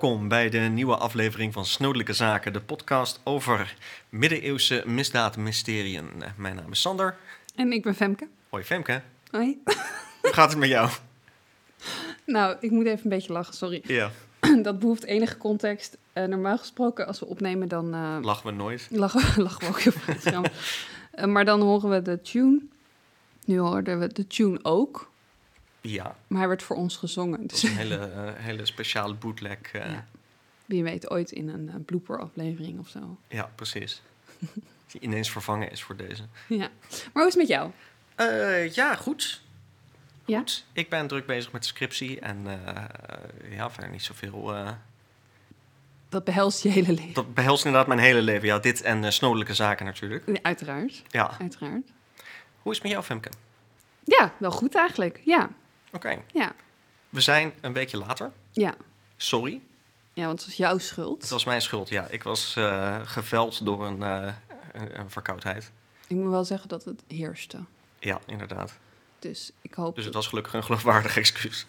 Welkom bij de nieuwe aflevering van Snodelijke Zaken, de podcast over middeleeuwse misdaadmysteriën. Mijn naam is Sander. En ik ben Femke. Hoi Femke, Hoi. hoe gaat het met jou? Nou, ik moet even een beetje lachen, sorry. Ja, Dat behoeft enige context. Eh, normaal gesproken, als we opnemen, dan eh, lachen we nooit. lachen, we, lachen we ook heel veel. Eh, maar dan horen we de tune. Nu hoorden we de tune ook. Ja, Maar hij werd voor ons gezongen. Dus is een hele, eh, hele speciale bootleg. eh, Ja. wie weet ooit in een eh, blooper-aflevering of zo. ja, precies. Die ineens vervangen is voor deze. Ja. Maar hoe is het met jou? Ja, goed. Ja? Goed. Ik ben druk bezig met de scriptie en ja, verder niet zoveel. Dat behelst je hele leven. dat behelst inderdaad mijn hele leven. Ja, dit en snodelijke zaken natuurlijk. Ja, uiteraard. Ja. Uiteraard. Hoe is het met jou, Femke? Ja, wel goed eigenlijk. Ja. Oké. Ja. We zijn een weekje later. Ja. Sorry. Ja, want het was jouw schuld. Het was mijn schuld, ja. Ik was eh, geveld door een, eh, een, een verkoudheid. Ik moet wel zeggen dat het heerste. Ja, inderdaad. Dus ik hoop Dus het was gelukkig een geloofwaardig excuus.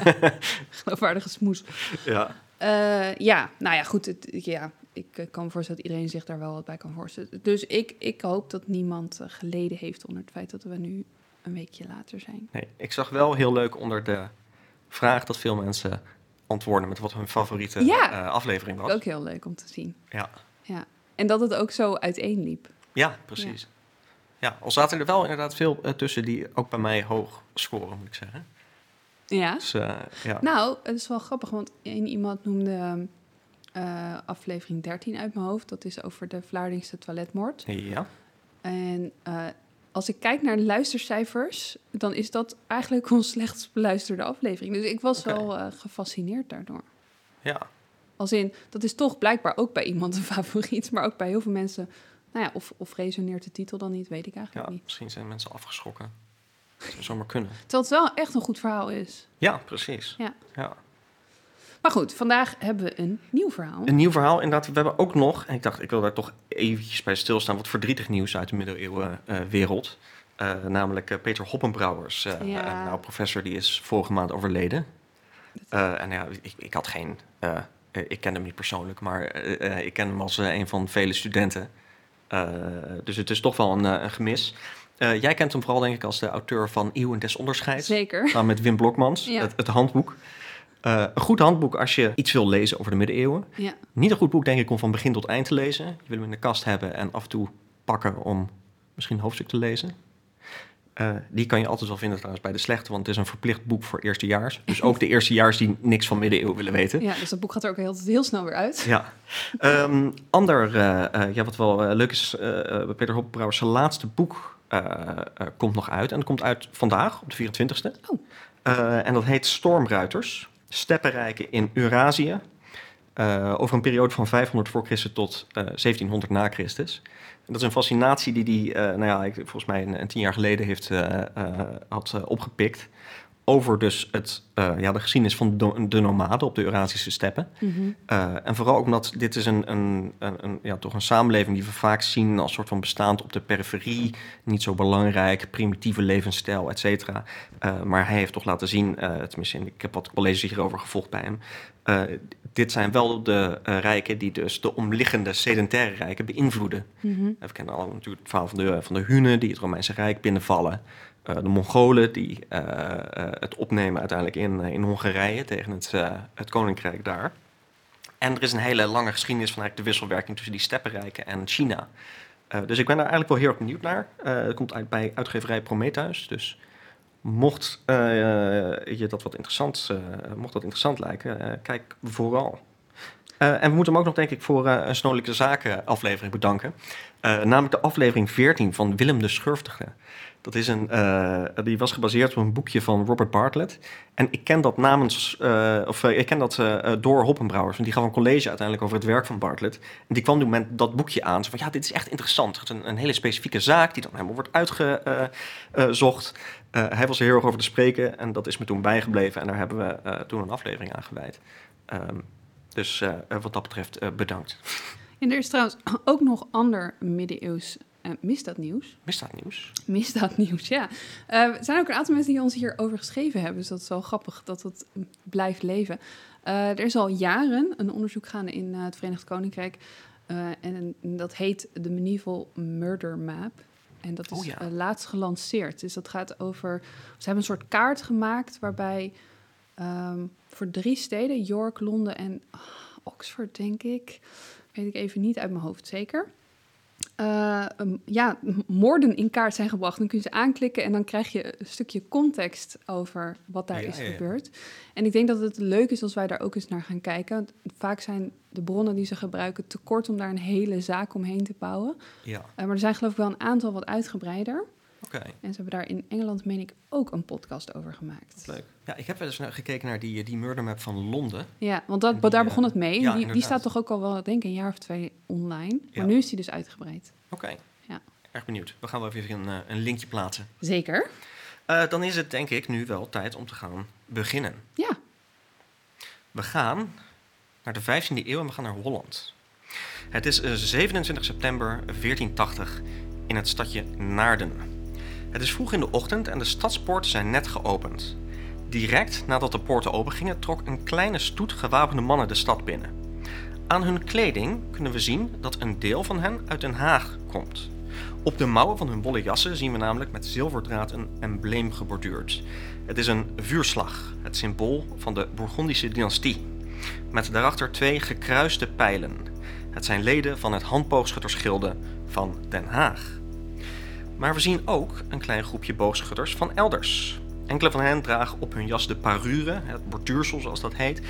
geloofwaardige smoes. Ja. Eh, ja, nou ja, goed. Het, ja, ik kan me voorstellen dat iedereen zich daar wel wat bij kan voorstellen. Dus ik, ik hoop dat niemand geleden heeft onder het feit dat we nu een weekje later zijn. Nee, ik zag wel heel leuk onder de vraag dat veel mensen antwoorden met wat hun favoriete Ja. eh, aflevering was. Ook heel leuk om te zien. Ja. Ja. En dat het ook zo uiteenliep. ja, precies. Ja. al zaten er wel inderdaad veel eh, tussen die ook bij mij hoog scoren, moet ik zeggen. Ja. Dus eh, ja. Nou, het is wel grappig, want één iemand noemde aflevering 13 uit mijn hoofd. Dat is over de Vlaardingse toiletmoord. ja. En als ik kijk naar de luistercijfers, dan is dat eigenlijk ons slechtst beluisterde aflevering. Dus ik was wel eh, gefascineerd daardoor. ja. Als in, dat is toch blijkbaar ook bij iemand een favoriet, maar ook bij heel veel mensen. Nou ja, of, of resoneert de titel dan niet, weet ik eigenlijk Ja, niet. misschien zijn mensen afgeschrokken. Dat zou zomaar kunnen. Terwijl het wel echt een goed verhaal is. Ja, precies. Ja. ja. Maar goed, vandaag hebben we een nieuw verhaal. Een nieuw verhaal, inderdaad. We hebben ook nog, en ik dacht, ik wil daar toch eventjes bij stilstaan, wat verdrietig nieuws uit de middeleeuwenwereld. Eh namelijk eh, Peter Hoppenbrouwers, eh, Ja. een nou, professor, die is vorige maand overleden. En ja, ik, ik had geen, ik ken hem niet persoonlijk, maar ik ken hem als een van vele studenten. Dus het is toch wel een, een gemis. Jij kent hem vooral, denk ik, als de auteur van Eeuwen des Onderscheids. Zeker. Samen met Wim Blokmans, Ja. het, het handboek. Eh, een goed handboek als je iets wil lezen over de middeleeuwen. Ja, Niet een goed boek, denk ik, om van begin tot eind te lezen. Je wil hem in de kast hebben en af en toe pakken om misschien een hoofdstuk te lezen. Eh, die kan je altijd wel vinden trouwens bij de slechte, want het is een verplicht boek voor eerstejaars. Dus ook de eerstejaars die niks van middeleeuwen willen weten. ja, dus dat boek gaat er ook heel, heel snel weer uit. Ja. Ehm, ander, eh, ja, wat wel leuk is, Peter Hoppenbrouwers, zijn laatste boek komt nog uit. En dat komt uit vandaag, op de 24e. Oh. Eh, en dat heet Stormruiters, steppenrijken in Eurasië. eh, over een periode van 500 voor Christus tot eh, 1700 na Christus. Dat is een fascinatie die hij, eh, nou ja, volgens mij een, een tien jaar geleden heeft, eh, eh, had eh, opgepikt. Over dus het, eh, ja, de geschiedenis van de, de nomaden op de Eurasische steppen. Mhm. Uh, en vooral ook omdat dit is een, een, een, een- ja, toch een samenleving die we vaak zien als soort van bestaand op de periferie. Niet zo belangrijk, primitieve levensstijl, et cetera. Uh, maar hij heeft toch laten zien, tenminste ik heb wat colleges hierover gevolgd bij hem. Dit zijn wel de rijken die dus de omliggende sedentaire rijken beïnvloeden. Mhm. We kennen allemaal natuurlijk het verhaal van de, van de Hunen die het Romeinse Rijk binnenvallen. Uh, de Mongolen die uh, uh, het opnemen uiteindelijk in, in Hongarije tegen het, het koninkrijk daar. En er is een hele lange geschiedenis van eigenlijk de wisselwerking tussen die steppenrijken en China. Dus ik ben daar eigenlijk wel heel erg benieuwd naar. Uh, het komt uit bij uitgeverij Prometheus. Dus mocht je dat wat interessant, mocht dat interessant lijken, kijk vooral. En we moeten hem ook nog, denk ik, voor een Snodelijke Zaken aflevering bedanken. Namelijk de aflevering 14 van Willem de Schurftige. Dat is een, die was gebaseerd op een boekje van Robert Bartlett. En ik ken dat namens, of ik ken dat door Hoppenbrouwers. Want die gaf een college uiteindelijk over het werk van Bartlett. En die kwam toen met dat boekje aan. Zo van, ja, dit is echt interessant. Het is een, hele specifieke zaak die dan helemaal wordt uitgezocht. hij was er heel erg over te spreken. En dat is me toen bijgebleven. En daar hebben we toen een aflevering aan gewijd. Um, dus wat dat betreft bedankt. En er is trouwens ook nog ander middeleeuws uh, misdaadnieuws. Misdaadnieuws? Misdaadnieuws, ja. er zijn ook een aantal mensen die ons hierover geschreven hebben. Dus dat is wel grappig dat het blijft leven. Eh, er is al jaren een onderzoek gaande in het Verenigd Koninkrijk. en dat heet de Medieval Murder Map. En dat is Oh ja. laatst gelanceerd. Dus dat gaat over... Ze hebben een soort kaart gemaakt waarbij ehm, voor drie steden... York, Londen en Oxford, denk ik... weet ik even niet uit mijn hoofd zeker... eh, um, ja, moorden in kaart zijn gebracht. Dan kun je ze aanklikken en dan krijg je een stukje context over wat daar Ja, is ja, ja. gebeurd. En ik denk dat het leuk is als wij daar ook eens naar gaan kijken. Want Vaak zijn de bronnen die ze gebruiken te kort om daar een hele zaak omheen te bouwen. Ja, Eh, maar er zijn geloof ik wel een aantal wat uitgebreider. Oké. En ze hebben daar in Engeland, meen ik, ook een podcast over gemaakt. Leuk. Ja, ik heb wel eens gekeken naar die, die murder map van Londen. Ja, want dat, die, daar eh, begon het mee. ja, die, die staat toch ook al wel, denk ik, een jaar of twee online. Ja. Maar nu is die dus uitgebreid. Oké. Ja. Erg benieuwd. We gaan wel even een, eh, een linkje plaatsen. Zeker. Eh, dan is het denk ik nu wel tijd om te gaan beginnen. Ja. We gaan naar de 15e eeuw en we gaan naar Holland. Het is eh, 27 september 1480 in het stadje Naarden. Het is vroeg in de ochtend en de stadspoorten zijn net geopend. Direct nadat de poorten opengingen, trok een kleine stoet gewapende mannen de stad binnen. Aan hun kleding kunnen we zien dat een deel van hen uit Den Haag komt. Op de mouwen van hun wollen jassen zien we namelijk met zilverdraad een embleem geborduurd. Het is een vuurslag, het symbool van de Bourgondische dynastie. Met daarachter twee gekruiste pijlen. Het zijn leden van het handboogschuttersgilde van Den Haag. Maar we zien ook een klein groepje boogschutters van elders. Enkele van hen dragen op hun jas de parure, het borduursel zoals dat heet,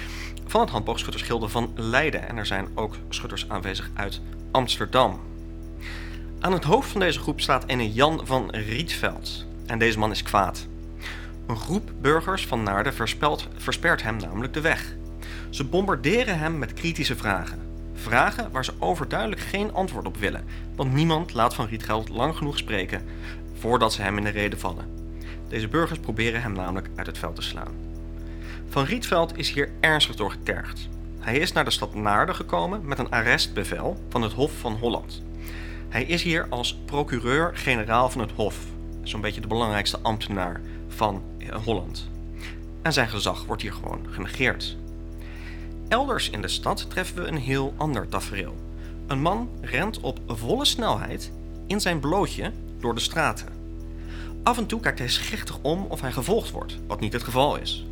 van het handboogschuttersgilde van Leiden. En er zijn ook schutters aanwezig uit Amsterdam. Aan het hoofd van deze groep staat ene Jan van Rietveld. En deze man is kwaad. Een groep burgers van Naarden verspert hem namelijk de weg. Ze bombarderen hem met kritische vragen. Vragen waar ze overduidelijk geen antwoord op willen, want niemand laat Van Rietveld lang genoeg spreken voordat ze hem in de rede vallen. Deze burgers proberen hem namelijk uit het veld te slaan. Van Rietveld is hier ernstig door getergd. Hij is naar de stad Naarden gekomen met een arrestbevel van het Hof van Holland. Hij is hier als procureur-generaal van het Hof, zo'n beetje de belangrijkste ambtenaar van eh, Holland. En zijn gezag wordt hier gewoon genegeerd. Elders in de stad treffen we een heel ander tafereel. Een man rent op volle snelheid in zijn blootje door de straten. Af en toe kijkt hij schichtig om of hij gevolgd wordt, wat niet het geval is.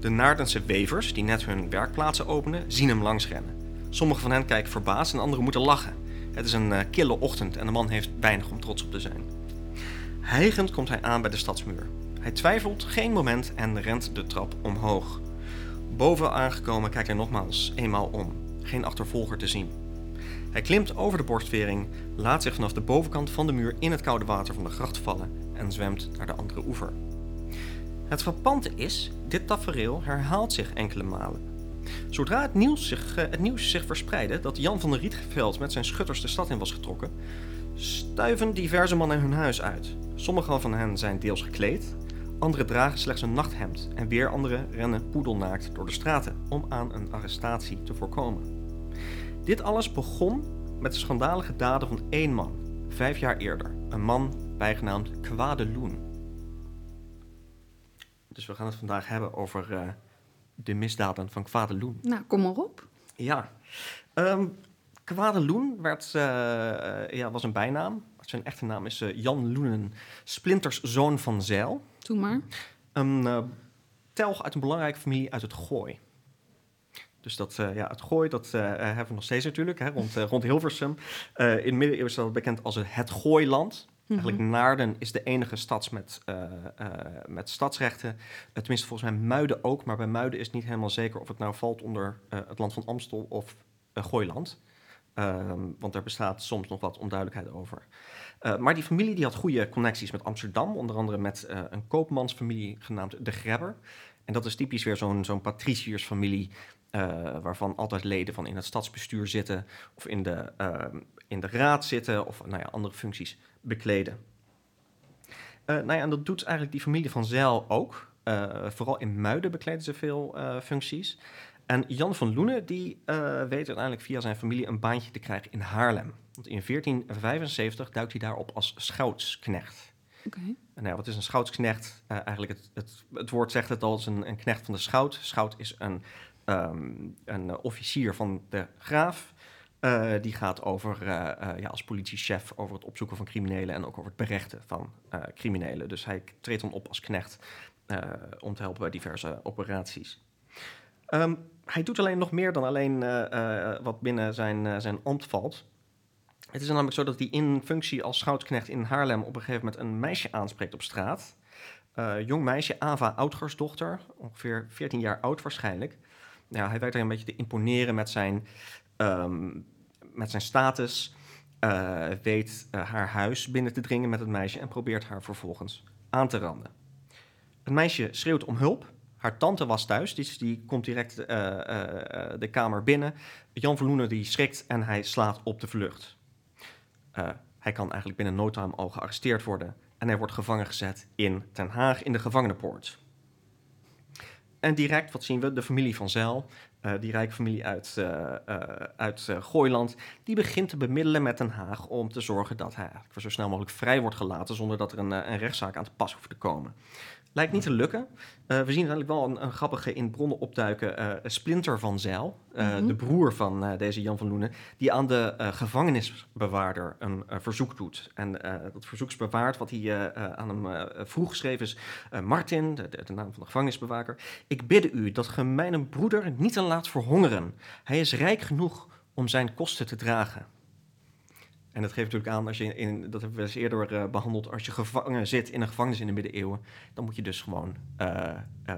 De Naardense wevers, die net hun werkplaatsen openen, zien hem langsrennen. Sommige van hen kijken verbaasd en anderen moeten lachen. Het is een eh, kille ochtend en de man heeft weinig om trots op te zijn. Hijgend komt hij aan bij de stadsmuur. Hij twijfelt geen moment en rent de trap omhoog. Boven aangekomen kijkt hij nogmaals eenmaal om. Geen achtervolger te zien. Hij klimt over de borstvering, laat zich vanaf de bovenkant van de muur in het koude water van de gracht vallen en zwemt naar de andere oever. Het frappante is, dit tafereel herhaalt zich enkele malen. Zodra het nieuws, zich, eh, het nieuws zich verspreidde dat Jan van der Rietveld met zijn schutters de stad in was getrokken, stuiven diverse mannen hun huis uit. Sommige van hen zijn deels gekleed, anderen dragen slechts een nachthemd en weer anderen rennen poedelnaakt door de straten om aan een arrestatie te voorkomen. Dit alles begon met de schandalige daden van één man, vijf jaar eerder. Een man bijgenaamd Kwade Loen. Dus we gaan het vandaag hebben over eh, de misdaden van Kwade Loen. Nou, kom maar op. Ja. Ehm Kwade Loen werd, eh, ja, was een bijnaam. Zijn echte naam is eh, Jan Loenen, Splinters zoon van Zeil. Doe maar. Een eh, telg uit een belangrijke familie uit het Gooi. Dus dat, eh, ja, het Gooi, dat eh, hebben we nog steeds natuurlijk, hè, rond, rond Hilversum. In de middeleeuwen is dat bekend als het, Gooiland. Eigenlijk Naarden is de enige stad met, met stadsrechten. Tenminste, volgens mij Muiden ook. Maar bij Muiden is het niet helemaal zeker of het nou valt onder het land van Amstel of Gooiland. Ehm, want er bestaat soms nog wat onduidelijkheid over. Eh, maar die familie die had goede connecties met Amsterdam. Onder andere met eh, een koopmansfamilie genaamd De Grebber. En dat is typisch weer zo'n zo'n patriciërsfamilie... eh, waarvan altijd leden van in het stadsbestuur zitten... of in de, ehm, in de raad zitten of nou ja, andere functies bekleden. Nou ja, en dat doet eigenlijk die familie van Zeil ook. Vooral in Muiden bekleden ze veel functies. En Jan van Loenen die eh, weet uiteindelijk via zijn familie een baantje te krijgen in Haarlem. Want in 1475 duikt hij daarop als schoutsknecht. Oké. En nou ja, wat is een schoutsknecht? Eh, eigenlijk het, het, het woord zegt het al, het is een, een knecht van de schout. Schout is een ehm, een officier van de graaf. Eh, die gaat over, ja, als politiechef over het opzoeken van criminelen en ook over het berechten van criminelen. Dus hij treedt dan op als knecht om te helpen bij diverse operaties. Ehm, hij doet alleen nog meer dan alleen eh, eh, wat binnen zijn, eh, zijn ambt valt. Het is namelijk zo dat hij in functie als schoutknecht in Haarlem op een gegeven moment een meisje aanspreekt op straat. Eh, jong meisje, Ava Oudgersdochter, ongeveer 14 jaar oud waarschijnlijk. Ja, hij weet er een beetje te imponeren met zijn, ehm, met zijn status. weet haar huis binnen te dringen met het meisje en probeert haar vervolgens aan te randen. Het meisje schreeuwt om hulp. Haar tante was thuis, dus die komt direct eh, eh, eh, de kamer binnen. Jan Verloenen die schrikt en hij slaat op de vlucht. Hij kan eigenlijk binnen no time al gearresteerd worden. En hij wordt gevangen gezet in Den Haag in de gevangenenpoort. En direct, wat zien we? De familie van Zijl, die rijke familie uit, eh, uit Gooiland, die begint te bemiddelen met Den Haag om te zorgen dat hij eigenlijk zo snel mogelijk vrij wordt gelaten zonder dat er een, een rechtszaak aan te pas hoeft te komen. Lijkt niet te lukken. Eh, we zien uiteindelijk wel een, een grappige in bronnen opduiken eh, Splinter van Zijl, eh, Mhm. de broer van deze Jan van Loenen, die aan de gevangenisbewaarder een verzoek doet. En dat verzoeksbewaard, wat hij aan hem vroeg geschreven is, Martin, de, de, de naam van de gevangenisbewaker, ik bidde u dat ge mijn broeder niet laat verhongeren. Hij is rijk genoeg om zijn kosten te dragen. En dat geeft natuurlijk aan, als je in, dat hebben we eens eerder eh, behandeld, als je gevangen zit in een gevangenis in de middeleeuwen, dan moet je dus gewoon eh, eh,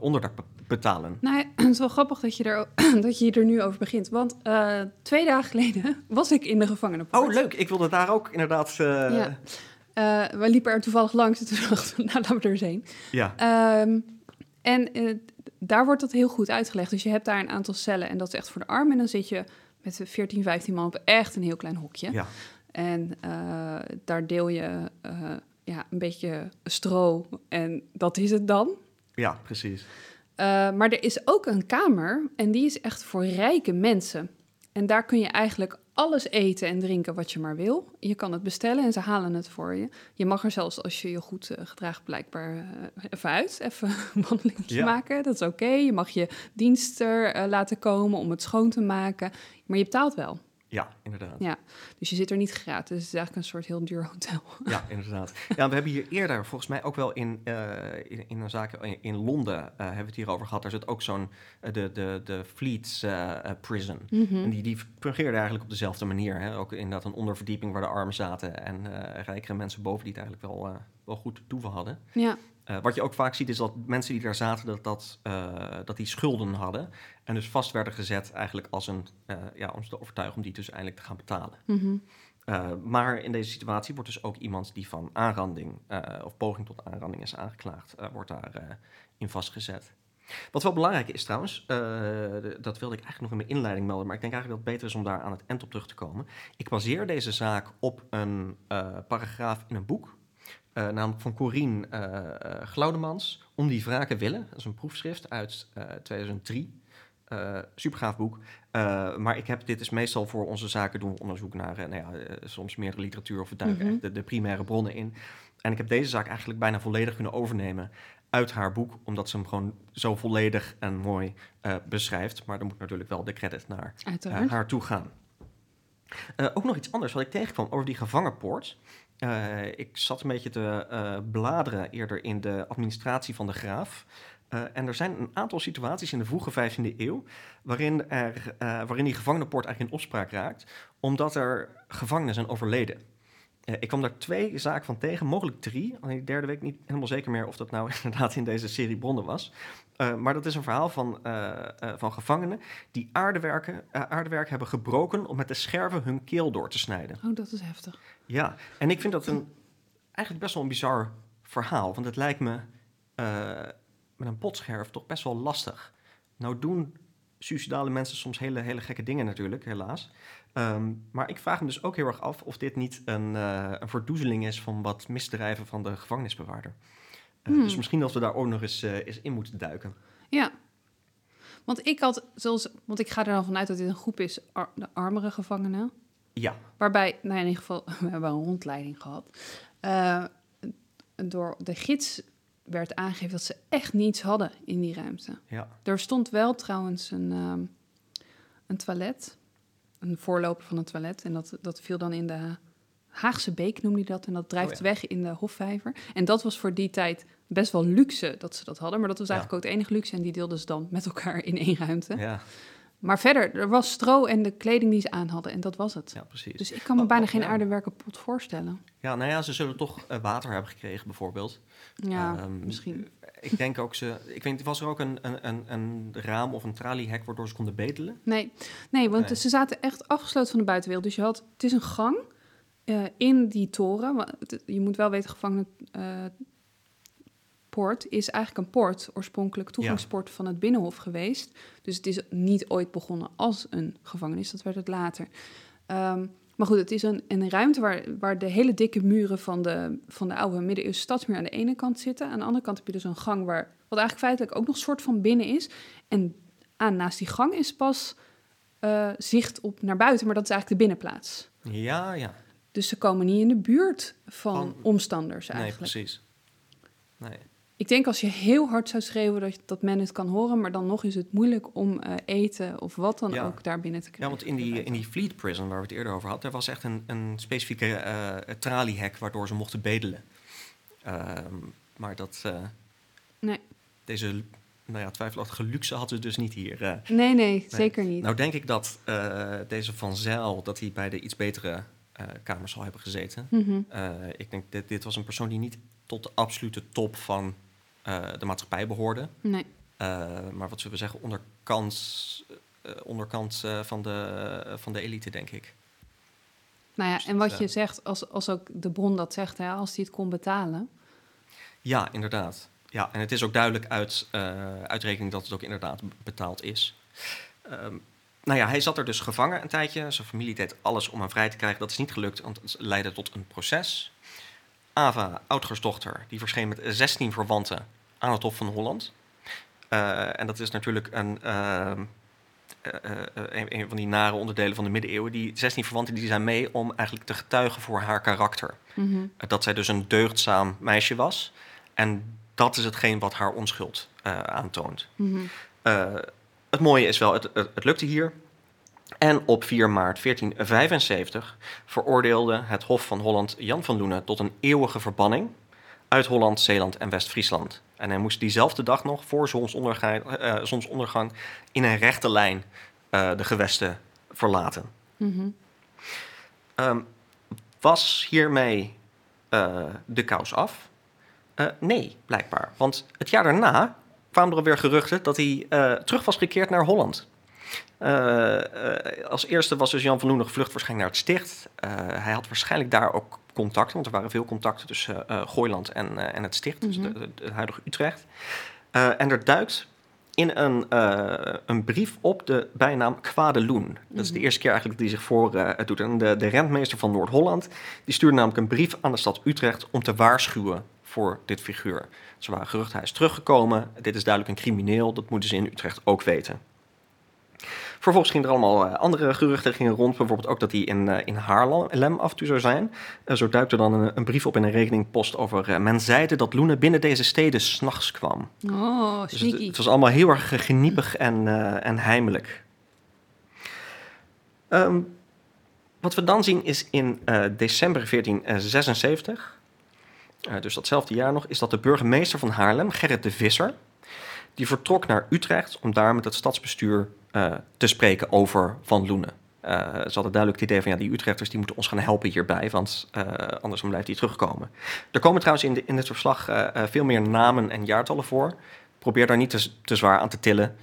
onderdak be- betalen. Nou ja, het is wel grappig dat je er, dat je er nu over begint. Want twee dagen geleden was ik in de gevangenenpoort. Oh, leuk. Ik wilde daar ook inderdaad... Ja. We liepen er toevallig langs en toen dachten we, nou, laten we er eens heen. ja. Ehm, en daar wordt dat heel goed uitgelegd. Dus je hebt daar een aantal cellen en dat is echt voor de armen. En dan zit je met 14, 15 man op echt een heel klein hokje. Ja. En eh, daar deel je eh, ja, een beetje stro en dat is het dan. ja, precies. Eh, maar er is ook een kamer en die is echt voor rijke mensen. En daar kun je eigenlijk alles eten en drinken wat je maar wil. Je kan het bestellen en ze halen het voor je. Je mag er zelfs, als je je goed eh, gedraagt, blijkbaar eh, even uit. Even een Ja. maken, dat is oké. Je mag je dienster eh, laten komen om het schoon te maken. Maar je betaalt wel. Ja, inderdaad. Ja. Dus je zit er niet gratis. Het is eigenlijk een soort heel duur hotel. Ja, inderdaad. Ja, we hebben hier eerder, volgens mij ook wel in, eh, in, in een zaak in, in Londen, eh, hebben we het hierover gehad. Daar zit ook zo'n, eh, de, de, de Fleet eh, eh, Prison. En die, die fungeerde eigenlijk op dezelfde manier. Hè? Ook inderdaad een onderverdieping waar de armen zaten en eh, rijkere mensen boven die het eigenlijk wel, eh, wel goed toeven hadden. Ja, Eh, wat je ook vaak ziet is dat mensen die daar zaten, dat, dat, eh, dat die schulden hadden. En dus vast werden gezet eigenlijk als een, eh, ja, om ze te overtuigen om die dus eindelijk te gaan betalen. Mhm. Uh, maar in deze situatie wordt dus ook iemand die van aanranding uh, of poging tot aanranding is aangeklaagd, wordt daar uh, in vastgezet. Wat wel belangrijk is trouwens, de, dat wilde ik eigenlijk nog in mijn inleiding melden, maar ik denk eigenlijk dat het beter is om daar aan het eind op terug te komen. Ik baseer deze zaak op een paragraaf in een boek, uh, namelijk van Corine uh, Glaudemans, Om die wraken willen. Dat is een proefschrift uit 2003. Uh, supergaaf boek. Uh, maar ik heb dit is meestal voor onze zaken doen we onderzoek naar uh, nou ja, soms meer literatuur of we duiken mm -hmm. de, de, primaire bronnen in. En ik heb deze zaak eigenlijk bijna volledig kunnen overnemen uit haar boek, omdat ze hem gewoon zo volledig en mooi beschrijft. Maar er moet natuurlijk wel de credit naar haar toe gaan. Ook nog iets anders wat ik tegenkwam over die gevangenpoort. Ik zat een beetje te bladeren eerder in de administratie van de graaf. Uh, en er zijn een aantal situaties in de vroege 15e eeuw waarin, er, waarin die gevangenenpoort eigenlijk in opspraak raakt, omdat er gevangenen zijn overleden. Uh, ik kwam daar twee zaken van tegen, mogelijk drie. Alleen de derde week niet helemaal zeker meer of dat nou inderdaad in deze serie bronnen was. Maar dat is een verhaal van, van gevangenen die aardewerken, aardewerk hebben gebroken om met de scherven hun keel door te snijden. Oh, dat is heftig. Ja, en ik vind dat een, eigenlijk best wel een bizar verhaal. Want het lijkt me met een potscherf toch best wel lastig. Nou doen suicidale mensen soms hele, hele gekke dingen natuurlijk, helaas. Um, maar ik vraag me dus ook heel erg af of dit niet een, uh, een verdoezeling is van wat misdrijven van de gevangenisbewaarder. Uh, hmm. Dus misschien dat we daar ook nog eens, uh, eens in moeten duiken. Ja, want ik had, zoals, want ik ga er dan vanuit dat dit een groep is, ar de armere gevangenen. Ja. Waarbij, nou in ieder geval, we hebben een rondleiding gehad. Door de gids werd aangegeven dat ze echt niets hadden in die ruimte. Ja. Er stond wel trouwens een, ehm, een toilet, een voorloper van een toilet. En dat, dat viel dan in de Haagse Beek, noemde hij dat. En dat drijft Oh ja. weg in de Hofvijver. En dat was voor die tijd best wel luxe dat ze dat hadden. Maar dat was Ja. eigenlijk ook het enige luxe. En die deelden ze dan met elkaar in één ruimte. Ja, Maar verder, er was stro en de kleding die ze aan hadden. En dat was het. ja, precies. Dus ik kan me Oh, bijna oh, geen ja. aardewerken pot voorstellen. Ja, nou ja, ze zullen toch eh, water hebben gekregen, bijvoorbeeld. Ja, Ehm, misschien. Ik denk ook ze. Ik weet was er ook een, een, een, een raam of een traliehek waardoor ze konden bedelen? Nee, nee want Nee. ze zaten echt afgesloten van de buitenwereld. Dus je had, het is een gang eh, in die toren. Je moet wel weten, gevangenen eh, poort is eigenlijk een poort, oorspronkelijk toegangspoort van het Binnenhof geweest. Dus het is niet ooit begonnen als een gevangenis, dat werd het later. Ehm, maar goed, het is een, een ruimte waar, waar de hele dikke muren van de, van de oude middeleeuwse stadsmuur aan de ene kant zitten. Aan de andere kant heb je dus een gang waar, wat eigenlijk feitelijk ook nog een soort van binnen is. En aan, naast die gang is pas eh, zicht op naar buiten, maar dat is eigenlijk de binnenplaats. Ja, ja. Dus ze komen niet in de buurt van, Van- omstanders Nee, eigenlijk. precies. Nee. Ik denk als je heel hard zou schreeuwen dat, dat men het kan horen, maar dan nog is het moeilijk om eh, eten of wat dan Ja. ook daar binnen te Ja, krijgen. want in die, in die Fleet Prison, waar we het eerder over hadden, er was echt een, een specifieke eh traliehek waardoor ze mochten bedelen. Ehm, maar dat, eh, Nee. deze nou ja, twijfelachtige luxe hadden ze dus niet hier. Nee, nee, zeker niet. Nou denk ik dat deze Van Zijl, dat hij bij de iets betere kamers zal hebben gezeten. Mhm. Ik denk, dit, dit was een persoon die niet tot de absolute top van de maatschappij behoorde. Nee. Eh, maar wat zullen we zeggen, onderkant, eh, onderkant eh, van, de, van de elite, denk ik. Nou ja, Dus en wat je eh, zegt, als, als ook de bron dat zegt, hè, als hij het kon betalen. Ja, inderdaad. Ja, en het is ook duidelijk uit eh, uitrekening dat het ook inderdaad betaald is. Ehm, nou ja, hij zat er dus gevangen een tijdje. Zijn familie deed alles om hem vrij te krijgen. Dat is niet gelukt, want het leidde tot een proces. Ava, Oudgersdochter, die verscheen met 16 verwanten aan het Hof van Holland. Eh, en dat is natuurlijk een, eh, eh, een, een van die nare onderdelen van de middeleeuwen. Die 16 verwanten die zijn mee om eigenlijk te getuigen voor haar karakter. Mhm. Dat zij dus een deugdzaam meisje was. En dat is hetgeen wat haar onschuld aantoont. Mhm. Het mooie is wel, het, het, het lukte hier. En op 4 maart 1475 veroordeelde het Hof van Holland Jan van Loenen tot een eeuwige verbanning uit Holland, Zeeland en West-Friesland. En hij moest diezelfde dag nog voor zonsondergang, eh, zonsondergang in een rechte lijn eh, de gewesten verlaten. Mhm. Ehm, was hiermee eh, de kous af? Eh, nee, blijkbaar. Want het jaar daarna kwamen er alweer geruchten dat hij eh, terug was gekeerd naar Holland. Eh, eh, als eerste was dus Jan van Loenen gevlucht waarschijnlijk naar het Sticht. Eh, hij had waarschijnlijk daar ook contacten, want er waren veel contacten tussen Gooiland en, en het Sticht, dus Mhm. de, huidige Utrecht. En er duikt in een, een brief op de bijnaam Kwadeloen. Dat is de Mhm. eerste keer eigenlijk dat hij zich voor doet. En de, de rentmeester van Noord-Holland die stuurde namelijk een brief aan de stad Utrecht om te waarschuwen voor dit figuur. Ze waren gerucht, hij is teruggekomen. Dit is duidelijk een crimineel, dat moeten ze in Utrecht ook weten. Vervolgens gingen er allemaal eh, andere geruchten gingen rond. Bijvoorbeeld ook dat hij in, eh, in Haarlem af en toe zou zijn. Eh, zo duikte dan een, een brief op in een rekeningpost over... men zeide dat Loenen binnen deze steden s'nachts kwam. Oh, Dus het, sneaky. het was allemaal heel erg geniepig en, en heimelijk. Ehm, wat we dan zien is in december 1476, eh, dus datzelfde jaar nog, is dat de burgemeester van Haarlem, Gerrit de Visser, die vertrok naar Utrecht om daar met het stadsbestuur eh, te spreken over Van Loenen. Eh, ze hadden duidelijk het idee van ja, die Utrechters die moeten ons gaan helpen hierbij, want eh, anders blijft hij terugkomen. Er komen trouwens in, in dit verslag veel meer namen en jaartallen voor. Probeer daar niet te, te zwaar aan te tillen.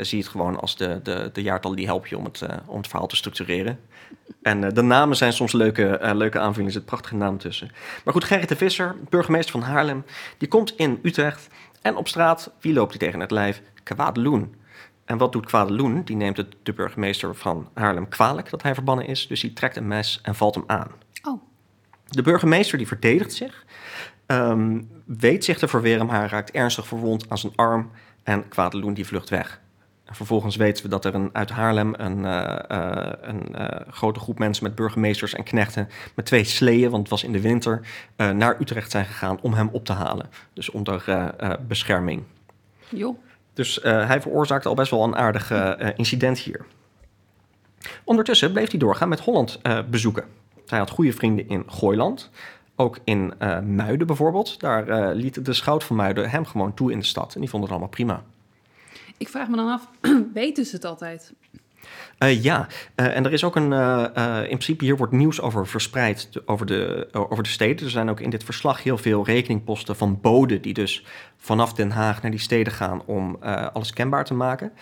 Zie het gewoon als de, de, de jaartallen die helpen je om het, om het verhaal te structureren. En de namen zijn soms leuke, leuke aanvullingen, er zit prachtige namen tussen. Maar goed, Gerrit de Visser, burgemeester van Haarlem, die komt in Utrecht. En op straat, wie loopt hij tegen het lijf? Kwadeloen. En wat doet Kwadeloen? Die neemt het de burgemeester van Haarlem kwalijk dat hij verbannen is. Dus die trekt een mes en valt hem aan. Oh, De burgemeester die verdedigt zich, ehm, weet zich te verweren, maar hij raakt ernstig verwond aan zijn arm en Kwadeloen die vlucht weg. En vervolgens weten we dat er een, uit Haarlem een, uh, uh, een uh, grote groep mensen met burgemeesters en knechten met twee sleeën, want het was in de winter, naar Utrecht zijn gegaan om hem op te halen. Dus onder bescherming. Jo. Dus hij veroorzaakte al best wel een aardig incident hier. Ondertussen bleef hij doorgaan met Holland bezoeken. Hij had goede vrienden in Gooiland. Ook in Muiden bijvoorbeeld. Daar liet de schout van Muiden hem gewoon toe in de stad. En die vond het allemaal prima. Ik vraag me dan af, weten ze het altijd? Uh, ja, uh, en er is ook een. Uh, in principe, hier wordt nieuws over verspreid over de, over de steden. Er zijn ook in dit verslag heel veel rekeningposten van boden. die dus vanaf Den Haag naar die steden gaan om alles kenbaar te maken.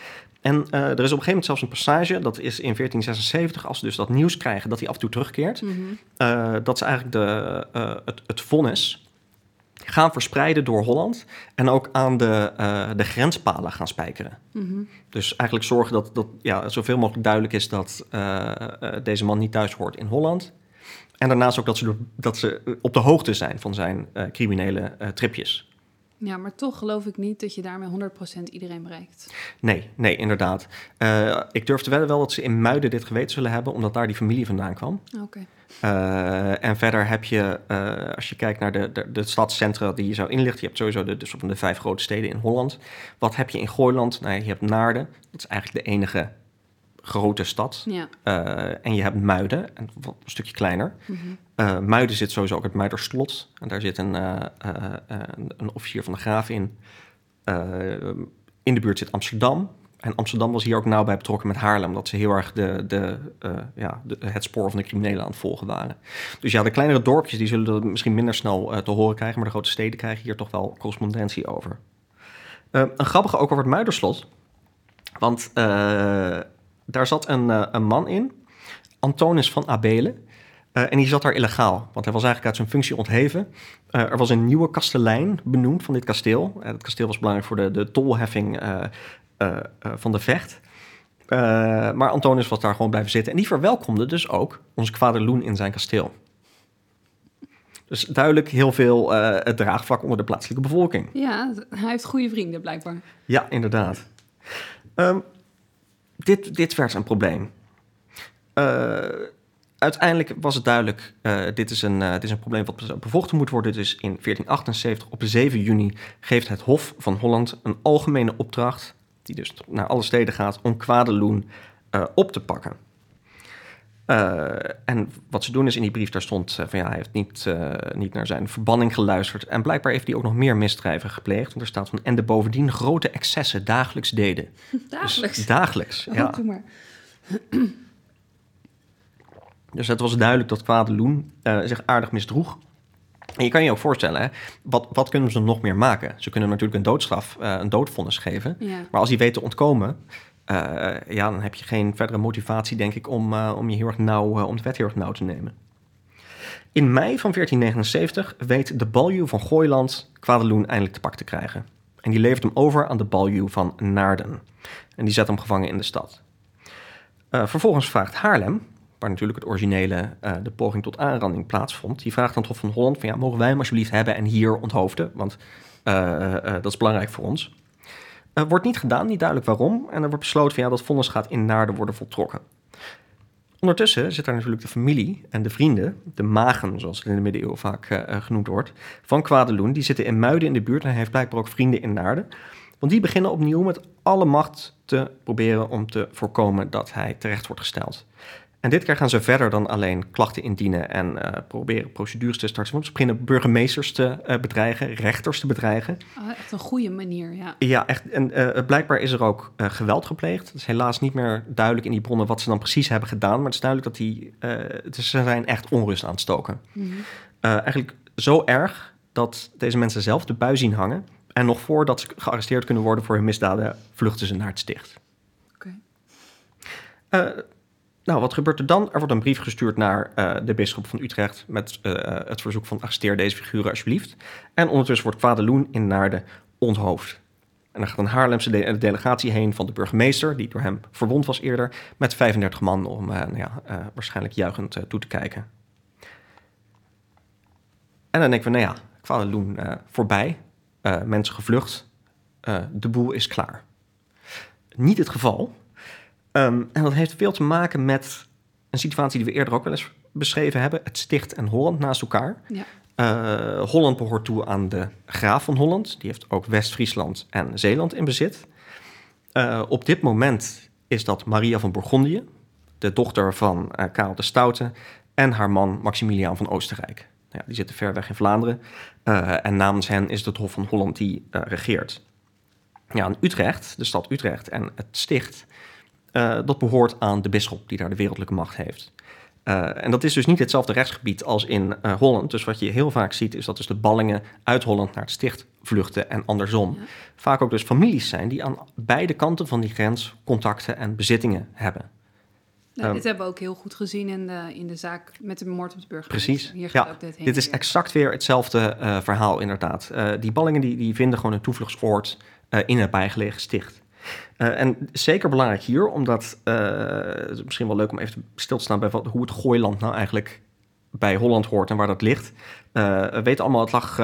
En er is op een gegeven moment zelfs een passage, dat is in 1476, als ze dus dat nieuws krijgen dat hij af en toe terugkeert. Mm -hmm. dat ze eigenlijk de, het, het vonnis gaan verspreiden door Holland en ook aan de, uh, de grenspalen gaan spijkeren. Mm Dus eigenlijk zorgen dat, dat ja, zoveel mogelijk duidelijk is dat uh, deze man niet thuis hoort in Holland. En daarnaast ook dat ze, dat ze op de hoogte zijn van zijn criminele tripjes. Ja, maar toch geloof ik niet dat je daarmee 100% iedereen bereikt. Nee, nee, inderdaad. Ik durf te wedden wel dat ze in Muiden dit geweten zullen hebben, omdat daar die familie vandaan kwam. Oké. Okay. Uh, en verder heb je, uh, als je kijkt naar de, de, de stadscentra die je zou inlichten, je hebt sowieso de, dus op de vijf grote steden in Holland. Wat heb je in Gooiland? Nou, je hebt Naarden, dat is eigenlijk de enige grote stad. Ja. Uh, en je hebt Muiden, een, een stukje kleiner. Mm -hmm. uh, Muiden zit sowieso ook het Muiderslot. En daar zit een, een officier van de graaf in. in de buurt zit Amsterdam. En Amsterdam was hier ook nauw bij betrokken met Haarlem. Dat ze heel erg de, de, ja, de, het spoor van de criminelen aan het volgen waren. Dus ja, de kleinere dorpjes die zullen dat misschien minder snel te horen krijgen. Maar de grote steden krijgen hier toch wel correspondentie over. een grappige ook over het Muiderslot. Want daar zat een, een man in, Antonis van Abelen. Uh, en die zat daar illegaal, want hij was eigenlijk uit zijn functie ontheven. Uh, er was een nieuwe kastelein benoemd van dit kasteel. het kasteel was belangrijk voor de, de tolheffing van de vecht. maar Antonis was daar gewoon blijven zitten. En die verwelkomde dus ook onze vader Loen in zijn kasteel. Dus duidelijk heel veel het draagvlak onder de plaatselijke bevolking. Ja, hij heeft goede vrienden blijkbaar. Ja, inderdaad. Um, dit, dit werd een probleem. Uh, uiteindelijk was het duidelijk, uh, dit, is een, uh, dit is een probleem wat bevochten moet worden. Dus in 1478, op 7 juni, geeft het Hof van Holland een algemene opdracht, die dus naar alle steden gaat, om kwadeloen op te pakken. Uh, en wat ze doen is in die brief, daar stond uh, van ja, hij heeft niet, uh, niet naar zijn verbanning geluisterd. En blijkbaar heeft hij ook nog meer misdrijven gepleegd. Want er staat van en de bovendien grote excessen dagelijks deden. Dagelijks? Dus, dagelijks, oh, ja. maar. Dus het was duidelijk dat Kwadeloen zich aardig misdroeg. En je kan je ook voorstellen, hè, wat, wat kunnen ze nog meer maken? Ze kunnen natuurlijk een doodstraf, een doodvonnis geven. Ja. Maar als hij weet te ontkomen, uh, ja, dan heb je geen verdere motivatie, denk ik, om, uh, om je heel erg nauw, uh, om de wet heel erg nauw te nemen. In mei van 1479 weet de baljuw van Gooiland Kwadeloen eindelijk te pak te krijgen. En die levert hem over aan de baljuw van Naarden. En die zet hem gevangen in de stad. vervolgens vraagt Haarlem, waar natuurlijk het originele, de poging tot aanranding plaatsvond, die vraagt aan het Hof van Holland van ja, mogen wij hem alsjeblieft hebben en hier onthoofden, want dat is belangrijk voor ons. Wordt niet gedaan, niet duidelijk waarom. En er wordt besloten van ja, dat vonnis gaat in Naarden worden voltrokken. Ondertussen zit daar natuurlijk de familie en de vrienden, de magen, zoals het in de middeleeuwen vaak genoemd wordt, van Kwadeloen. Die zitten in Muiden in de buurt en hij heeft blijkbaar ook vrienden in Naarden. Want die beginnen opnieuw met alle macht te proberen om te voorkomen dat hij terecht wordt gesteld. En dit keer gaan ze verder dan alleen klachten indienen en uh, proberen procedures te starten. Want ze beginnen burgemeesters te uh, bedreigen, rechters te bedreigen. Oh, echt een goede manier, ja. Ja, echt. En uh, blijkbaar is er ook geweld gepleegd. Het is helaas niet meer duidelijk in die bronnen wat ze dan precies hebben gedaan. Maar het is duidelijk dat die, dus ze zijn echt onrust aan het stoken. Mm -hmm. eigenlijk zo erg dat deze mensen zelf de bui zien hangen. En nog voordat ze gearresteerd kunnen worden voor hun misdaden, vluchten ze naar het sticht. Oké. Nou, wat gebeurt er dan? Er wordt een brief gestuurd naar uh, de bisschop van Utrecht met uh, het verzoek van arresteer deze figuren alsjeblieft. En ondertussen wordt Kwadeloen in Naarden onthoofd. En dan gaat een Haarlemse de delegatie heen van de burgemeester, die door hem verwond was eerder, met 35 man om uh, nou ja, waarschijnlijk juichend toe te kijken. En dan denken we, nou ja, Kwadeloen voorbij, mensen gevlucht, de boel is klaar. niet het geval. Ehm, en dat heeft veel te maken met een situatie die we eerder ook wel eens beschreven hebben: het Sticht en Holland naast elkaar. Ja. Eh, Holland behoort toe aan de graaf van Holland. Die heeft ook West-Friesland en Zeeland in bezit. Eh, op dit moment is dat Maria van Bourgondië, de dochter van uh, Karel de Stoute, en haar man Maximiliaan van Oostenrijk. Nou ja, die zitten ver weg in Vlaanderen. en namens hen is het het Hof van Holland die regeert. Ja, en Utrecht, de stad Utrecht en het sticht, dat behoort aan de bisschop die daar de wereldlijke macht heeft. Uh, en dat is dus niet hetzelfde rechtsgebied als in uh, Holland. Dus wat je heel vaak ziet, is dat dus de ballingen uit Holland naar het sticht vluchten en andersom. Ja. Vaak ook dus families zijn die aan beide kanten van die grens contacten en bezittingen hebben. Nou, um, dit hebben we ook heel goed gezien in de, in de zaak met de moord op de burger. Precies. Hier gaat ja, ook dit, dit is exact weer hetzelfde uh, verhaal, inderdaad. die ballingen die, die vinden gewoon een toevluchtsoord in het bijgelegen sticht. Uh, en zeker belangrijk hier, omdat uh, het is misschien wel leuk om even stil te staan bij wat, hoe het gooiland nou eigenlijk bij Holland hoort en waar dat ligt. Uh, we weten allemaal, het lag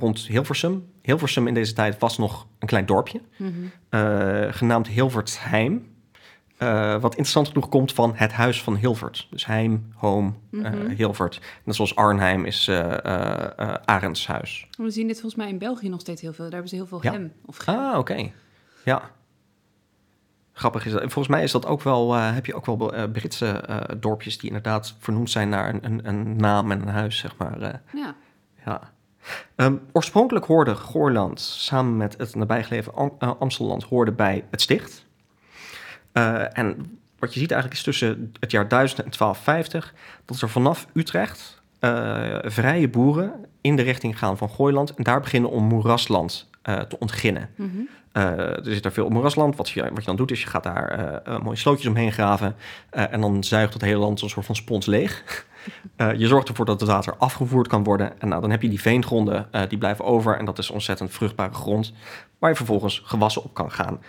rond Hilversum. Hilversum in deze tijd was nog een klein dorpje, mm -hmm. genaamd Hilvertsheim. wat interessant genoeg komt van het huis van Hilvert. Dus heim, home, mm -hmm. Hilvert. Net zoals Arnheim is Arends huis. We zien dit volgens mij in België nog steeds heel veel. Daar hebben ze heel veel ja. gem of gem. Ah, oké. Ja grappig is dat. Volgens mij is dat ook wel, uh, heb je ook wel uh, Britse uh, dorpjes die inderdaad vernoemd zijn naar een, een, een naam en een huis, zeg maar. ja. ja. Um, oorspronkelijk hoorde Goorland samen met het nabijgelegen Am Amstelland hoorde bij het sticht. en wat je ziet eigenlijk is tussen het jaar 1000 en 1250 dat er vanaf Utrecht vrije boeren in de richting gaan van Gooiland en daar beginnen om moerasland te ontginnen. Mm -hmm. Uh, er zit daar veel moerasland. Wat je, wat je dan doet, is je gaat daar uh, mooie slootjes omheen graven. En dan zuigt het hele land een soort van spons leeg. je zorgt ervoor dat het water afgevoerd kan worden. En nou, dan heb je die veengronden, die blijven over. En dat is ontzettend vruchtbare grond. Waar je vervolgens gewassen op kan gaan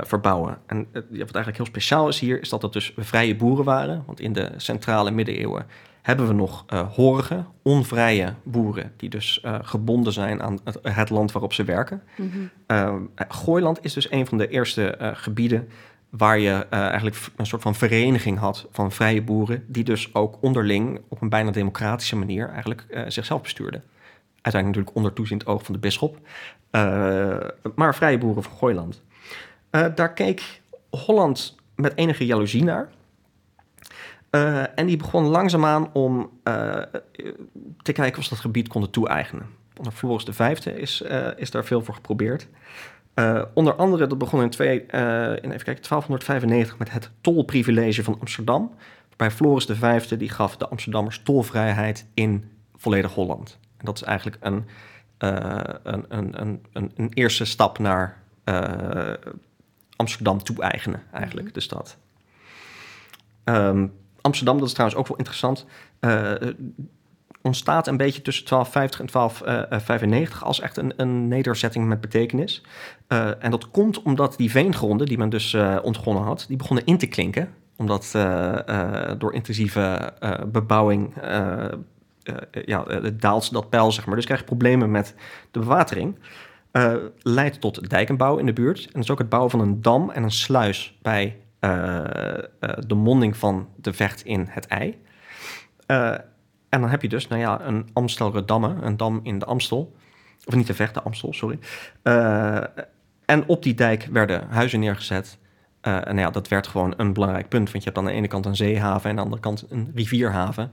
verbouwen. En wat eigenlijk heel speciaal is hier, is dat het dus vrije boeren waren. Want in de centrale middeleeuwen hebben we nog uh, horige, onvrije boeren, die dus uh, gebonden zijn aan het, het, land waarop ze werken. Mm -hmm. Gooiland is dus een van de eerste gebieden waar je eigenlijk een soort van vereniging had van vrije boeren, die dus ook onderling op een bijna democratische manier eigenlijk zichzelf bestuurden. Uiteindelijk natuurlijk onder toeziend oog van de bisschop, maar vrije boeren van Gooiland. daar keek Holland met enige jaloezie naar. Uh, en die begon langzaamaan om uh, te kijken of ze dat gebied konden toe-eigenen. Onder Floris V is, uh, is daar veel voor geprobeerd. onder andere, dat begon in, twee, in even kijken, 1295 met het tolprivilege van Amsterdam. Waarbij Floris V die gaf de Amsterdammers tolvrijheid in volledig Holland. En dat is eigenlijk een, een, een, een, een, eerste stap naar Amsterdam toe-eigenen, eigenlijk, mm -hmm. de stad. Um, Amsterdam, dat is trouwens ook wel interessant, uh, ontstaat een beetje tussen 1250 en 1295 als echt een, een nederzetting met betekenis. Uh, en dat komt omdat die veengronden die men dus uh, ontgonnen had, die begonnen in te klinken. Omdat door intensieve bebouwing ja, daalt dat pijl, zeg maar. Dus krijg je problemen met de bewatering. leidt tot dijkenbouw in de buurt. En is ook het bouwen van een dam en een sluis bij de monding van de vecht in het ei. Uh, en dan heb je dus, nou ja, een Amstelredamme, een dam in de Amstel. Of niet de vecht, de Amstel, sorry. Uh, en op die dijk werden huizen neergezet. en nou ja, dat werd gewoon een belangrijk punt. Want je hebt aan de ene kant een zeehaven en aan de andere kant een rivierhaven.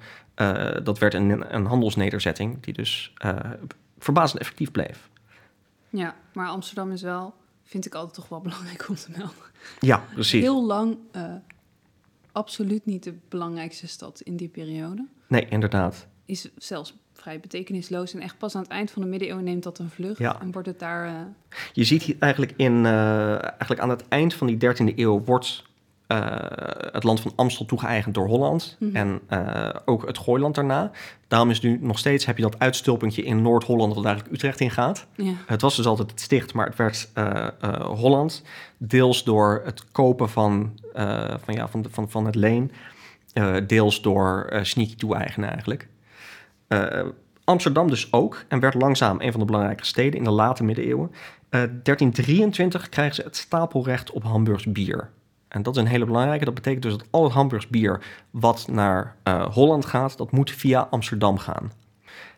dat werd een, een handelsnederzetting die dus verbazend effectief bleef. Ja, maar Amsterdam is wel vind ik altijd toch wel belangrijk om te melden. Ja, precies. Heel lang uh, absoluut niet de belangrijkste stad in die periode. Nee, inderdaad. Is zelfs vrij betekenisloos. En echt pas aan het eind van de middeleeuwen neemt dat een vlucht. Ja. En wordt het daar... Uh... Je ziet hier eigenlijk, in, uh, eigenlijk aan het eind van die 13e eeuw... wordt uh, het land van Amstel toegeëigend door Holland. Mm -hmm. En uh, ook het Gooiland daarna. Daarom is nu nog steeds, heb je dat uitstulpuntje in Noord-Holland... wat eigenlijk Utrecht in gaat. Ja. Het was dus altijd het sticht, maar het werd uh, Holland. Deels door het kopen van, van, ja, van, van, van het leen. deels door sneaky toe-eigenen eigenlijk. Amsterdam dus ook en werd langzaam een van de belangrijke steden in de late middeleeuwen. Eh 1323 krijgen ze het stapelrecht op Hamburgs bier. En dat is een hele belangrijke. Dat betekent dus dat al het Hamburgs bier wat naar eh, Holland gaat, dat moet via Amsterdam gaan.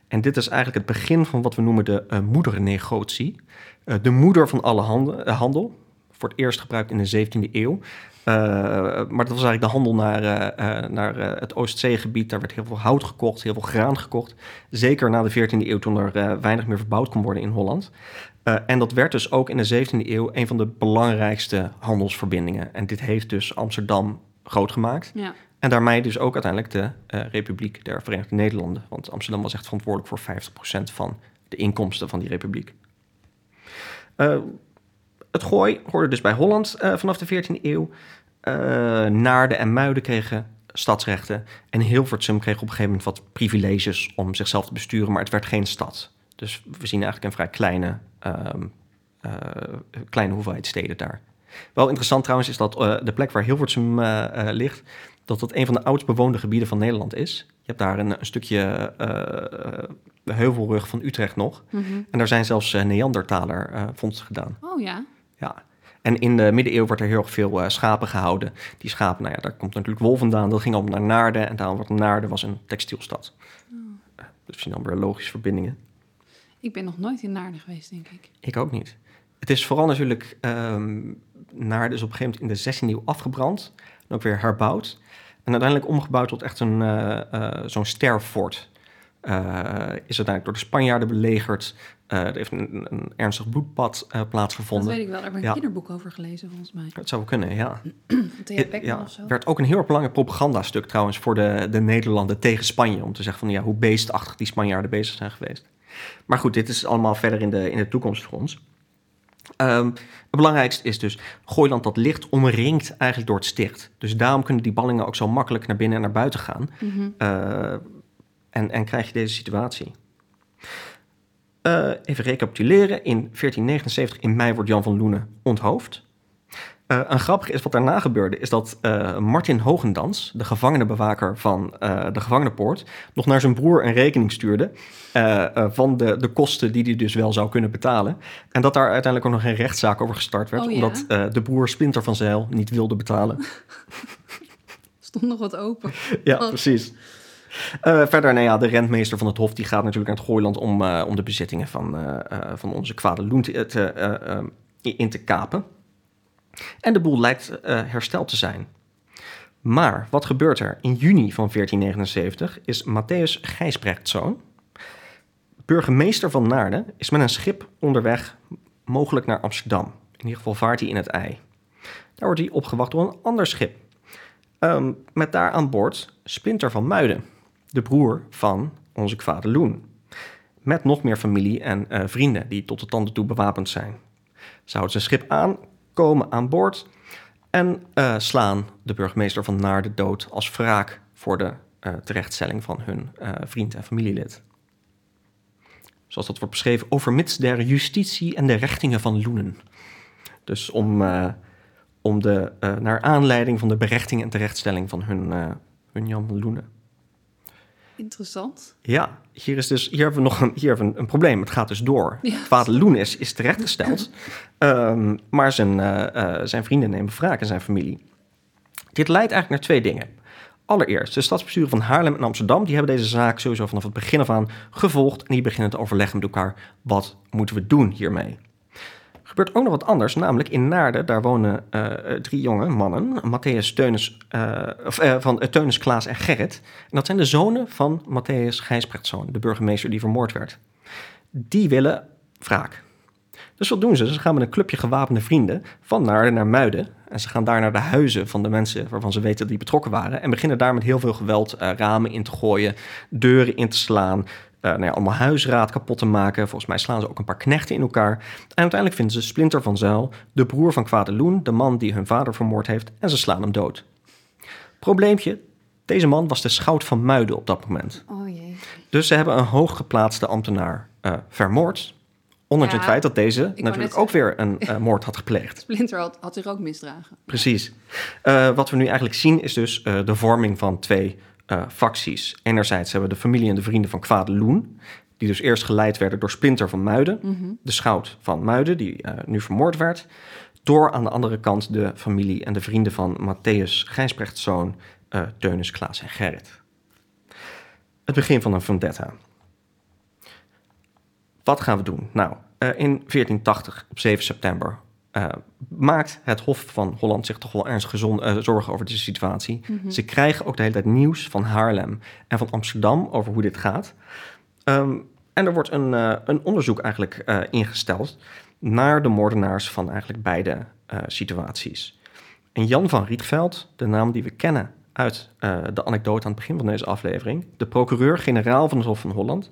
En dit is eigenlijk het begin van wat we noemen de eh moedernegotie. Eh, de moeder van alle hande- handel. Voor het eerst gebruikt in de 17e eeuw. Eh, maar dat was eigenlijk de handel naar, eh, eh, naar het Oostzeegebied. Daar werd heel veel hout gekocht, heel veel graan gekocht. Zeker na de 14e eeuw, toen er weinig meer verbouwd kon worden in Holland. En dat werd dus ook in de 17e eeuw een van de belangrijkste handelsverbindingen. En dit heeft dus Amsterdam groot gemaakt. Ja. En daarmee dus ook uiteindelijk de Republiek der Verenigde Nederlanden. Want Amsterdam was echt verantwoordelijk voor 50% van de inkomsten van die republiek. Het gooi hoorde dus bij Holland eh, vanaf de 14e eeuw. Eh, Naarden en Muiden kregen stadsrechten. En Hilversum kreeg op een gegeven moment wat privileges om zichzelf te besturen, maar het werd geen stad. Dus we zien eigenlijk een vrij kleine, ehm, eh, kleine hoeveelheid steden daar. Wel interessant trouwens is dat de plek waar Hilversum ligt, dat dat een van de oudst bewoonde gebieden van Nederland is. Je hebt daar een, een stukje de heuvelrug van Utrecht nog. Mhm. En daar zijn zelfs uh, Neandertaler uh, vondsten gedaan. Oh ja. Ja. En in de middeleeuwen werd er heel erg veel uh, schapen gehouden. Die schapen, nou ja, daar komt natuurlijk wol vandaan. Dat ging allemaal naar Naarden. En daarom wordt Naarden was een textielstad. Oh. Dat zijn dan weer logische verbindingen. Ik ben nog nooit in Naarden geweest, denk ik. Ik ook niet. Het is vooral natuurlijk... Um, Naarden is op een gegeven moment in de 16e eeuw afgebrand. En ook weer herbouwd. En uiteindelijk omgebouwd tot echt een, uh, zo'n sterfort. Uh, is uiteindelijk door de Spanjaarden belegerd. Uh, er heeft een, een ernstig bloedbad uh, plaatsgevonden. Dat weet ik wel. Daar heb ik een kinderboek over gelezen, volgens mij. Dat zou kunnen, ja. Thea of zo. werd ook een heel erg belangrijk propagandastuk trouwens voor de, de Nederlanden tegen Spanje. Om te zeggen van ja, hoe beestachtig die Spanjaarden bezig zijn geweest. Maar goed, dit is allemaal verder in de, in de toekomst voor ons. Um, het belangrijkste is dus, Gooiland dat ligt omringt eigenlijk door het sticht. Dus daarom kunnen die ballingen ook zo makkelijk naar binnen en naar buiten gaan. Mm -hmm. uh, en, en krijg je deze situatie. Uh, even recapituleren. In 1479 in mei wordt Jan van Loenen onthoofd. Uh, een grappig is wat daarna gebeurde, is dat uh, Martin Hogendans, de gevangenenbewaker van uh, de gevangenenpoort, nog naar zijn broer een rekening stuurde van de, de kosten die hij dus wel zou kunnen betalen. En dat daar uiteindelijk ook nog een rechtszaak over gestart werd, oh, ja? omdat de broer Splinter van Zeil niet wilde betalen. Stond nog wat open. ja, oh. precies. Uh, verder, nou ja, de rentmeester van het Hof die gaat natuurlijk naar het Gooiland om, uh, om de bezittingen van, uh, van onze kwade loen te, te, in te kapen. En de boel lijkt hersteld te zijn. Maar wat gebeurt er? In juni van 1479 is Matthäus Gijsbrechtszoon, burgemeester van Naarden, is met een schip onderweg, mogelijk naar Amsterdam. In ieder geval vaart hij in het ei. Daar wordt hij opgewacht door een ander schip. Um, met daar aan boord Splinter van Muiden de broer van onze kwade Loen. Met nog meer familie en uh, vrienden die tot de tanden toe bewapend zijn. Ze houden zijn schip aan, komen aan boord en uh, slaan de burgemeester van Naarden dood als wraak voor de uh, terechtstelling van hun vriend en familielid. Zoals dat wordt beschreven, overmits der justitie en de rechtingen van Loenen. Dus om, om de, naar aanleiding van de berechting en terechtstelling van hun, hun Jan Loenen. Interessant. Ja, hier, is dus, hier hebben we nog een, hier hebben we een, een probleem. Het gaat dus door. Ja. Vader Loen is, is terechtgesteld, um, maar zijn, uh, uh, zijn vrienden nemen wraak en zijn familie. Dit leidt eigenlijk naar twee dingen. Allereerst, de stadsbesturen van Haarlem en Amsterdam... die hebben deze zaak sowieso vanaf het begin af aan gevolgd... en die beginnen te overleggen met elkaar... wat moeten we doen hiermee? Gebeurt ook nog wat anders, namelijk in Naarden... daar wonen uh, drie jonge mannen... Matthäus Teunis, uh, of, van Teunis, Klaas en Gerrit. En dat zijn de zonen van Matthäus Gijsbrechtszoon... de burgemeester die vermoord werd. Die willen wraak. Dus wat doen ze? Ze gaan met een clubje gewapende vrienden... van Naarden naar Muiden... En ze gaan daar naar de huizen van de mensen waarvan ze weten dat die betrokken waren. En beginnen daar met heel veel geweld ramen in te gooien, deuren in te slaan. Uh, nou ja, allemaal huisraad kapot te maken. Volgens mij slaan ze ook een paar knechten in elkaar. En uiteindelijk vinden ze Splinter van Zuil, de broer van Kwadeloen, de man die hun vader vermoord heeft. En ze slaan hem dood. Probleempje, deze man was de schout van Muiden op dat moment. Oh jee. Dus ze hebben een hooggeplaatste ambtenaar uh, vermoord. Ondanks ja, het feit dat deze natuurlijk ook weer een uh, moord had gepleegd. Splinter had, had zich ook misdragen. Precies. Uh, wat we nu eigenlijk zien is dus de vorming van twee uh, facties. Enerzijds hebben we de familie en de vrienden van Kwadeloen, die dus eerst geleid werden door Splinter van Muiden, Mhm. de schout van Muiden, die uh, nu vermoord werd. Door aan de andere kant de familie en de vrienden van Matthäus Gijsbrechtszoon, uh, Teunis, Klaas en Gerrit. Het begin van een vendetta. Wat gaan we doen? Nou, in 1480, op 7 september, uh, maakt het Hof van Holland zich toch wel ernstig uh, zorgen over deze situatie. Mhm. Mm -hmm. Ze krijgen ook de hele tijd nieuws van Haarlem en van Amsterdam over hoe dit gaat. Um, en er wordt een, uh, een onderzoek eigenlijk ingesteld naar de moordenaars van eigenlijk beide situaties. En Jan van Rietveld, de naam die we kennen uit de anekdote aan het begin van deze aflevering, de procureur-generaal van het Hof van Holland,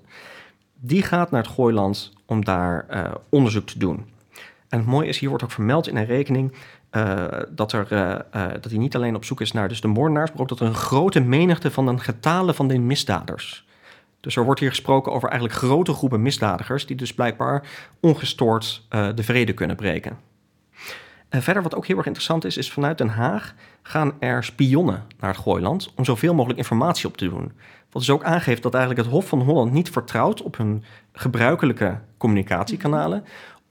die gaat naar het Gooiland om daar onderzoek te doen. En het mooie is, hier wordt ook vermeld in een rekening uh, dat, er, uh, uh, dat hij niet alleen op zoek is naar dus de moordenaars, maar ook dat er een grote menigte van een getale van de misdaders. Dus er wordt hier gesproken over eigenlijk grote groepen misdadigers die dus blijkbaar ongestoord de vrede kunnen breken. En verder, wat ook heel erg interessant is, is vanuit Den Haag gaan er spionnen naar het Gooiland om zoveel mogelijk informatie op te doen. Wat dus ook aangeeft dat eigenlijk het Hof van Holland niet vertrouwt op hun gebruikelijke communicatiekanalen,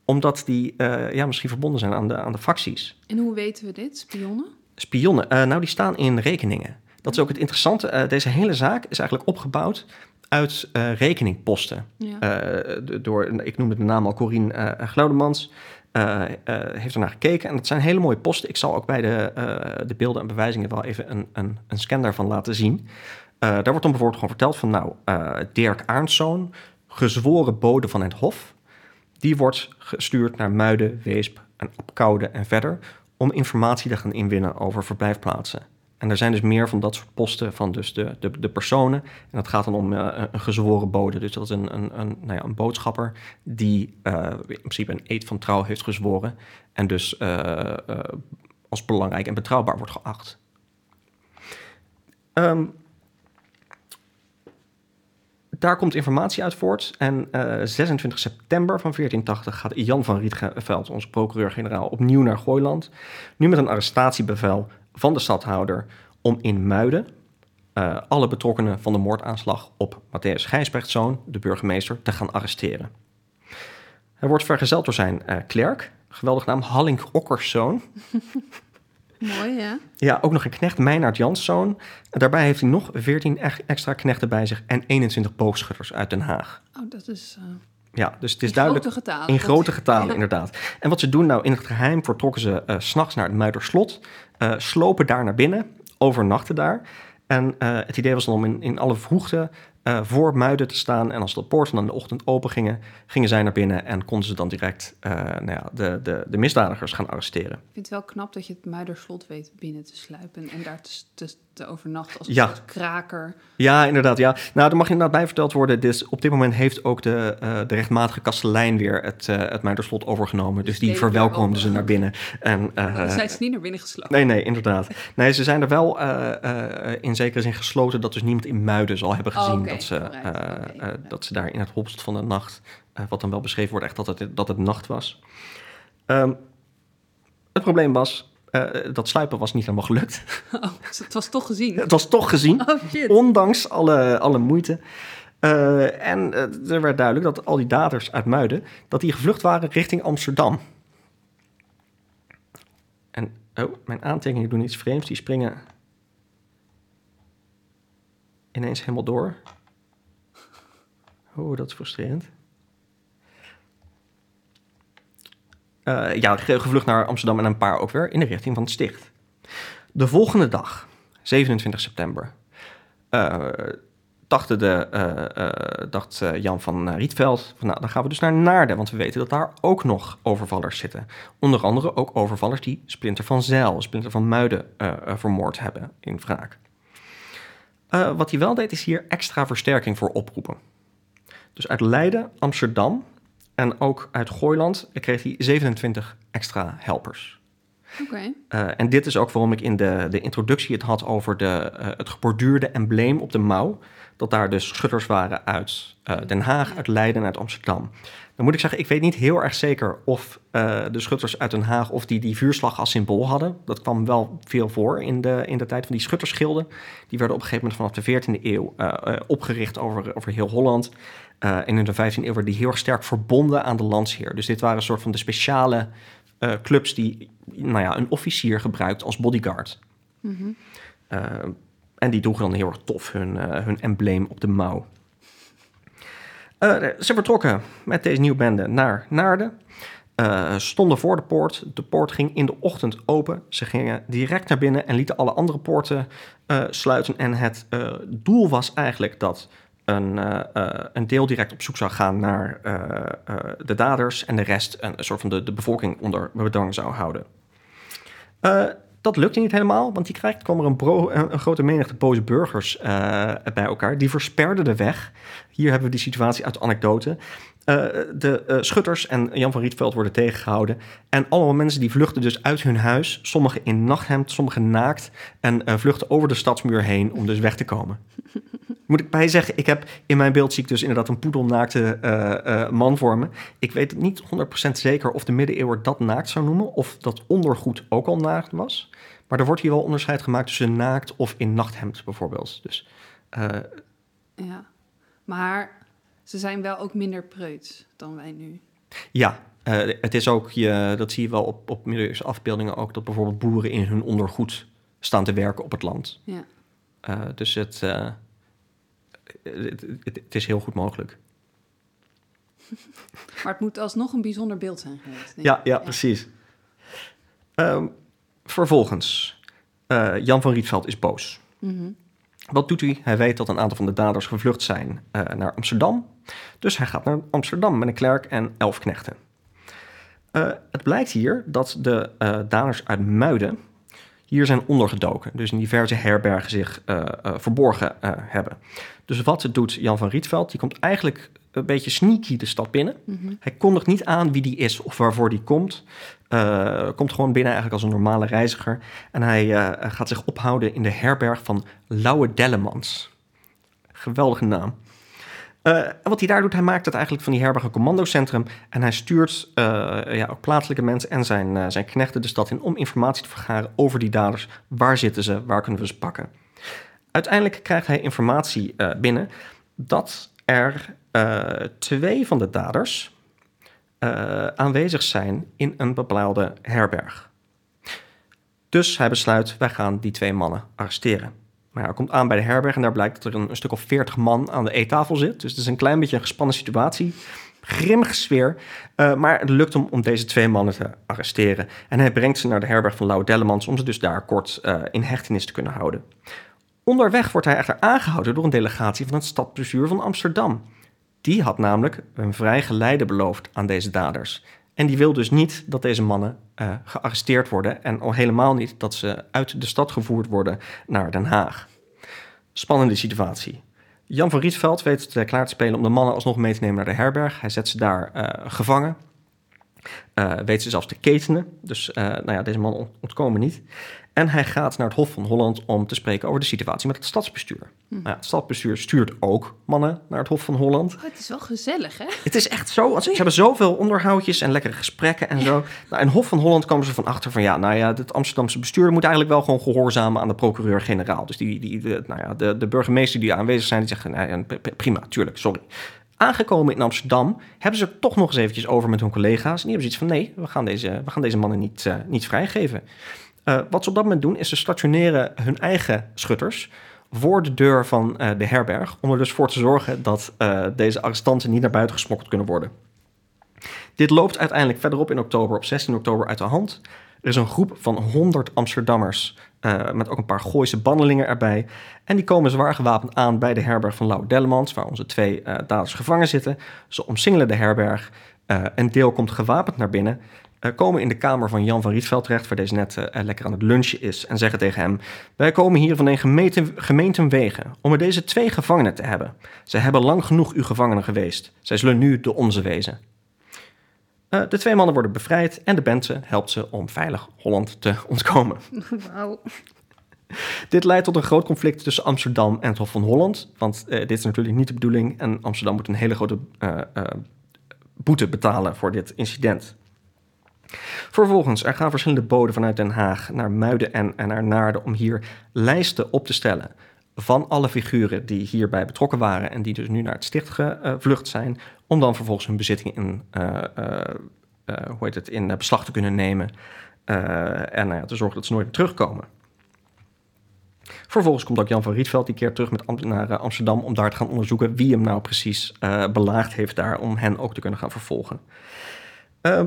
omdat die uh, ja, misschien verbonden zijn aan de, aan de facties. En hoe weten we dit, spionnen? Spionnen, uh, nou die staan in rekeningen. Dat is ook het interessante. Uh, deze hele zaak is eigenlijk opgebouwd uit rekeningposten. Ja. door, ik noemde de naam al, Corine Glaudemans. heeft ernaar gekeken en het zijn hele mooie posten. Ik zal ook bij de, de beelden en bewijzingen wel even een, een, een scan daarvan laten zien. daar wordt dan bijvoorbeeld gewoon verteld van, nou, Dirk Arnszoon, gezworen bode van het Hof, die wordt gestuurd naar Muiden, Weesp en Apkoude en verder om informatie te gaan inwinnen over verblijfplaatsen. En er zijn dus meer van dat soort posten van dus de, de, de personen. En dat gaat dan om uh, een gezworen bode. Dus dat is een, een, een, nou ja, een boodschapper die uh, in principe een eed van trouw heeft gezworen. En dus uh, als belangrijk en betrouwbaar wordt geacht. Um, daar komt informatie uit voort. En uh, 26 september van 1480 gaat Jan van Rietveld, onze procureur-generaal, opnieuw naar Gooiland. Nu met een arrestatiebevel van de stadhouder om in Muiden uh, alle betrokkenen van de moordaanslag op Matthäus Gijsbrechtszoon, de burgemeester, te gaan arresteren. Hij wordt vergezeld door zijn uh, klerk, geweldig naam Hallink Okkerszoon. Mooi, ja. Ja, ook nog een knecht, Meinaert Janszoon. Daarbij heeft hij nog 14 extra knechten bij zich en 21 boogschutters uit Den Haag. Oh, dat is... Uh, ja, dus het is in duidelijk... Grote getalen, in grote getalen, ja. inderdaad. En wat ze doen nou, in het geheim vertrokken ze uh, s'nachts naar het Muiderslot, uh, slopen daar naar binnen, overnachten daar. En uh, het idee was dan om in, in alle vroegte uh, voor Muiden te staan. En als de poorten dan de ochtend open gingen, gingen zij naar binnen en konden ze dan direct uh, nou ja, de, de, de misdadigers gaan arresteren. Ik vind het wel knap dat je het Muiderslot weet binnen te sluipen en daar te, te, te overnachten als een Ja. soort kraker. Ja, inderdaad. Ja. Nou, er mag inderdaad bij verteld worden. Dus op dit moment heeft ook de, uh, de rechtmatige kastelein weer het, het Muiderslot overgenomen. Dus die het weer verwelkomden ze naar binnen. En, zijn ze niet naar binnen geslopen. Nee, nee, inderdaad. Nee, ze zijn er wel in zekere zin gesloten dat dus niemand in Muiden zal hebben gezien Oh, dat, ze, uh, ja. dat ze daar in het hopst van de nacht, uh, wat dan wel beschreven wordt, echt dat het, dat het nacht was. Um, het probleem was, uh, dat sluipen was niet helemaal gelukt. Oh, dus het was toch gezien. het was toch gezien, Oh shit. ondanks alle, alle moeite. Uh, en uh, er werd duidelijk dat al die daders uit Muiden, dat die gevlucht waren richting Amsterdam. En, oh, mijn aantekeningen doen iets vreemds. Die springen ineens helemaal door. Oh, dat is frustrerend. Uh, ja, gevlucht naar Amsterdam en een paar ook weer in de richting van het sticht. De volgende dag, 27 september, dacht, de, uh, dacht Jan van Rietveld, van, nou, dan gaan we dus naar Naarden, want we weten dat daar ook nog overvallers zitten. Onder andere ook overvallers die Splinter van Zeil, Splinter van Muiden vermoord hebben in wraak. wat hij wel deed, is hier extra versterking voor oproepen. Dus uit Leiden, Amsterdam en ook uit Gooiland kreeg hij 27 extra helpers. Oké. Uh, en dit is ook waarom ik in de, de introductie het had over de, uh, het geborduurde embleem op de mouw. Dat daar dus schutters waren uit uh, Den Haag, uit Leiden en uit Amsterdam. Dan moet ik zeggen, ik weet niet heel erg zeker of de schutters uit Den Haag... of die die vuurslag als symbool hadden. Dat kwam wel veel voor in de, in de tijd van die schuttersschilden. Die werden op een gegeven moment vanaf de 14e eeuw opgericht over, over heel Holland. En in de 15e eeuw werden die heel erg sterk verbonden aan de landsheer. Dus dit waren een soort van de speciale uh, clubs die nou ja, een officier gebruikt als bodyguard. Mm -hmm. uh, en die droegen dan heel erg tof hun, uh, hun embleem op de mouw. ze vertrokken met deze nieuwe bende naar Naarden. stonden voor de poort. De poort ging in de ochtend open. Ze gingen direct naar binnen en lieten alle andere poorten sluiten. En het doel was eigenlijk dat een, uh, een deel direct op zoek zou gaan naar uh, de daders en de rest een, een soort van de, de bevolking onder bedwang zou houden. Dat lukte niet helemaal, want die krijgt kwam er een, grote menigte boze burgers bij elkaar. Die versperden de weg. Hier hebben we die situatie uit de anekdote. Uh, de schutters en Jan van Rietveld worden tegengehouden. En allemaal mensen die vluchten dus uit hun huis. Sommigen in nachthemd, sommigen naakt. En vluchten over de stadsmuur heen om dus weg te komen. Moet ik bij zeggen, ik heb in mijn beeld zie ik dus inderdaad een poedelnaakte man voor me. Ik weet niet 100% zeker of de middeleeuwen dat naakt zou noemen. Of dat ondergoed ook al naakt was. Maar er wordt hier wel onderscheid gemaakt tussen naakt of in nachthemd bijvoorbeeld. Dus, ja, maar ze zijn wel ook minder preuts dan wij nu. Ja, uh, het is ook, je, dat zie je wel op, op middeleeuwse afbeeldingen ook, dat bijvoorbeeld boeren in hun ondergoed staan te werken op het land. Ja. Uh, dus het, het, het, het, is heel goed mogelijk. maar het moet alsnog een bijzonder beeld zijn geweest. Ja, ja, ja, precies. Um, vervolgens, Jan van Rietveld is boos. Mm -hmm. Wat doet hij? Hij weet dat een aantal van de daders gevlucht zijn uh, naar Amsterdam. Dus hij gaat naar Amsterdam met een klerk en elf knechten. Uh, het blijkt hier dat de daders uit Muiden hier zijn ondergedoken. Dus in diverse herbergen zich verborgen hebben. Dus wat doet Jan van Rietveld? Die komt eigenlijk een beetje sneaky de stad binnen. Mm -hmm. Hij kondigt niet aan wie die is of waarvoor die komt. Uh, komt gewoon binnen eigenlijk als een normale reiziger. En hij uh, gaat zich ophouden in de herberg van Lauwe Dellemans. Geweldige naam. Uh, en wat hij daar doet, hij maakt het eigenlijk van die herberg een commandocentrum. En hij stuurt ja, ook plaatselijke mensen en zijn, zijn knechten de stad in om informatie te vergaren over die daders. Waar zitten ze? Waar kunnen we ze pakken? Uiteindelijk krijgt hij informatie binnen dat er twee van de daders, uh, aanwezig zijn in een bepaalde herberg. Dus hij besluit, wij gaan die twee mannen arresteren. Maar hij komt aan bij de herberg en daar blijkt dat er een, stuk of veertig man aan de eettafel zit. Dus het is een klein beetje een gespannen situatie. Grimmige sfeer. Uh, maar het lukt hem om deze twee mannen te arresteren. En hij brengt ze naar de herberg van Lau Dellemans om ze dus daar kort uh, in hechtenis te kunnen houden. Onderweg wordt hij echter aangehouden door een delegatie van het stadsbestuur van Amsterdam. Die had namelijk een vrij geleide beloofd aan deze daders. En die wil dus niet dat deze mannen uh, gearresteerd worden en al helemaal niet dat ze uit de stad gevoerd worden naar Den Haag. Spannende situatie. Jan van Rietveld weet het klaar te spelen om de mannen alsnog mee te nemen naar de herberg. Hij zet ze daar uh, gevangen. Uh, weet ze zelfs te ketenen. Dus nou ja, deze mannen ontkomen niet. En hij gaat naar het Hof van Holland om te spreken over de situatie met het stadsbestuur. Hm. Nou ja, het stadsbestuur stuurt ook mannen naar het Hof van Holland. Oh, het is wel gezellig, hè? Het is echt zo. Ze hebben zoveel onderhoudjes en lekkere gesprekken en zo. Nou, in Hof van Holland komen ze van achter van ja, nou ja, het Amsterdamse bestuur moet eigenlijk wel gewoon gehoorzamen aan de procureur-generaal. Dus die, die, de, nou ja, de, de burgemeester die aanwezig zijn, die zeggen, nou ja, prima, tuurlijk, sorry. Aangekomen in Amsterdam hebben ze er toch nog eens eventjes over met hun collega's. En die hebben zoiets van nee, we gaan deze, we gaan deze mannen niet, uh, niet vrijgeven. Uh, wat ze op dat moment doen, is ze stationeren hun eigen schutters voor de deur van uh, de herberg. Om er dus voor te zorgen dat uh, deze arrestanten niet naar buiten gesmokkeld kunnen worden. Dit loopt uiteindelijk verderop in oktober, op 16 oktober, uit de hand. Er is een groep van 100 Amsterdammers met ook een paar Gooise bandelingen erbij. En die komen zwaar gewapend aan bij de herberg van Lau waar onze twee daders gevangen zitten. Ze omsingelen de herberg. een deel komt gewapend naar binnen komen in de kamer van Jan van Rietveld terecht, waar deze net uh, lekker aan het lunchen is, en zeggen tegen hem: Wij komen hier van een gemeente, gemeentenwegen om er deze twee gevangenen te hebben. Zij hebben lang genoeg uw gevangenen geweest. Zij zullen nu de onze wezen. Eh, de twee mannen worden bevrijd en de Bentse helpt ze om veilig Holland te ontkomen. Wauw. Dit leidt tot een groot conflict tussen Amsterdam en het Hof van Holland. Want eh, dit is natuurlijk niet de bedoeling. En Amsterdam moet een hele grote eh, eh, boete betalen voor dit incident. Vervolgens, er gaan verschillende boden vanuit Den Haag naar Muiden en, en naar Naarden om hier lijsten op te stellen van alle figuren die hierbij betrokken waren en die dus nu naar het sticht gevlucht zijn, om dan vervolgens hun bezittingen in, eh, eh, eh, hoe heet het, in beslag te kunnen nemen en nou te zorgen dat ze nooit meer terugkomen. Vervolgens komt ook Jan van Rietveld die keer terug met naar Amsterdam om daar te gaan onderzoeken wie hem nou precies belaagd heeft daar om hen ook te kunnen gaan vervolgen. Eh,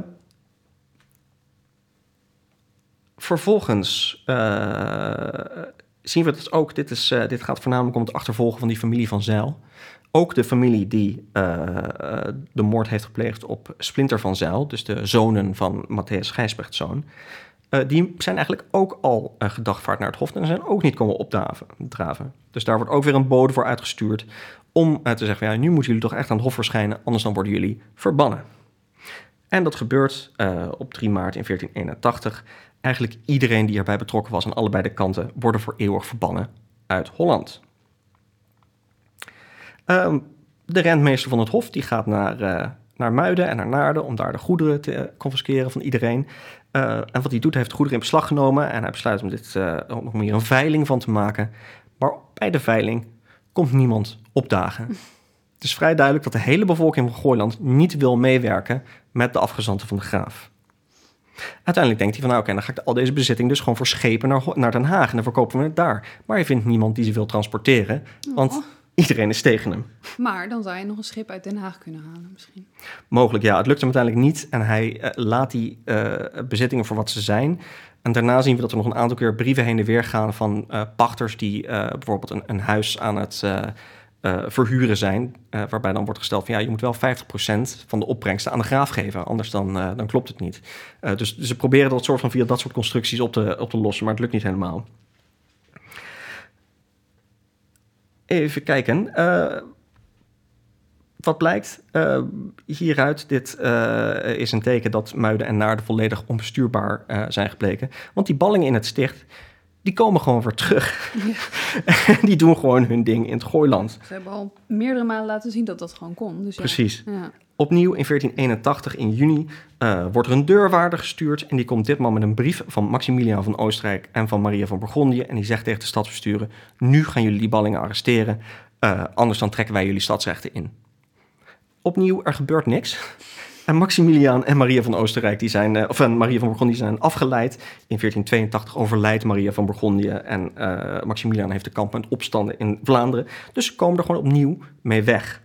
vervolgens eh, zien we dat ook, dit, is, eh, dit gaat voornamelijk om het achtervolgen van die familie van Zijl. Ook de familie die eh, de moord heeft gepleegd op Splinter van Zijl, dus de zonen van Matthäus Gijsbrechtszoon. Eh, die zijn eigenlijk ook al uh, gedagvaard naar het Hof en zijn ook niet komen opdraven. Draven. Dus daar wordt ook weer een bode voor uitgestuurd om te zeggen: ja, nu moeten jullie toch echt aan het Hof verschijnen, anders dan worden jullie verbannen. En dat gebeurt eh, op 3 maart in 1481. Eigenlijk iedereen die erbij betrokken was aan allebei de kanten worden voor eeuwig verbannen uit Holland. Ehm, de rentmeester van het Hof die gaat naar, eh, naar Muiden en naar Naarden om daar de goederen te eh, confisceren van iedereen. Uh, en wat hij doet, hij heeft goederen in beslag genomen en hij besluit om, dit, uh, om hier een veiling van te maken. Maar bij de veiling komt niemand opdagen. Het is vrij duidelijk dat de hele bevolking van Gooiland niet wil meewerken met de afgezanten van de graaf. Uiteindelijk denkt hij van, nou oké, okay, dan ga ik al deze bezitting dus gewoon verschepen naar, naar Den Haag en dan verkopen we het daar. Maar hij vindt niemand die ze wil transporteren, want oh. iedereen is tegen hem. Maar dan zou je nog een schip uit Den Haag kunnen halen misschien. Mogelijk, ja. Het lukt hem uiteindelijk niet en hij uh, laat die uh, bezittingen voor wat ze zijn. En daarna zien we dat er nog een aantal keer brieven heen en weer gaan van uh, pachters die bijvoorbeeld een, een, huis aan het uh, verhuren zijn. Uh, waarbij dan wordt gesteld van ja, je moet wel 50% van de opbrengsten aan de graaf geven. Anders dan, uh, dan klopt het niet. dus, dus ze proberen dat soort van via dat soort constructies op te, op te lossen, maar het lukt niet helemaal. Even kijken. wat blijkt hieruit? Dit is een teken dat Muiden en Naarden volledig onbestuurbaar zijn gebleken. Want die ballingen in het sticht, die komen gewoon weer terug. Ja. die doen gewoon hun ding in het gooiland. Ze hebben al meerdere malen laten zien dat dat gewoon kon. Dus Precies. Ja. Opnieuw in 1481 in juni uh, wordt er een deurwaarder gestuurd. En die komt ditmaal met een brief van Maximiliaan van Oostenrijk en van Maria van Bourgondië. En die zegt tegen de stadsbesturen: Nu gaan jullie die ballingen arresteren. Uh, anders dan trekken wij jullie stadsrechten in. Opnieuw, er gebeurt niks. En Maximiliaan en Maria van Oostenrijk, die zijn, of en Maria van Bourgondië zijn afgeleid. In 1482 overlijdt Maria van Bourgondië en uh, Maximiliaan heeft de kamp met opstanden in Vlaanderen. Dus ze komen er gewoon opnieuw mee weg.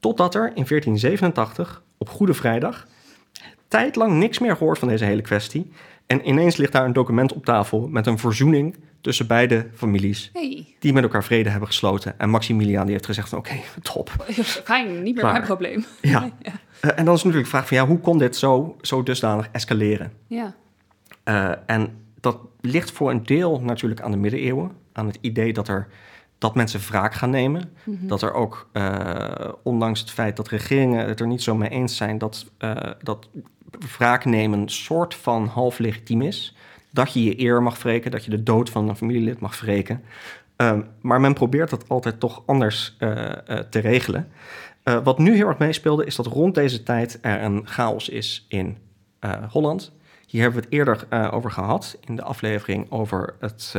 Totdat er in 1487, op Goede Vrijdag, tijdlang niks meer gehoord van deze hele kwestie. En ineens ligt daar een document op tafel met een verzoening tussen beide families. Hey. Die met elkaar vrede hebben gesloten. En Maximiliaan die heeft gezegd van oké, okay, top. Fijn, niet meer mijn probleem. Ja. ja. Uh, en dan is natuurlijk de vraag van ja, hoe kon dit zo, zo dusdanig escaleren? Ja. Uh, en dat ligt voor een deel natuurlijk aan de middeleeuwen. Aan het idee dat, er, dat mensen wraak gaan nemen. Mm -hmm. Dat er ook, uh, ondanks het feit dat regeringen het er niet zo mee eens zijn... dat, dat wraak nemen soort van half legitiem is dat je je eer mag wreken, dat je de dood van een familielid mag wreken. Um, maar men probeert dat altijd toch anders uh, uh, te regelen. Uh, wat nu heel erg meespeelde, is dat rond deze tijd er een chaos is in Holland. Hier hebben we het eerder over gehad in de aflevering over het,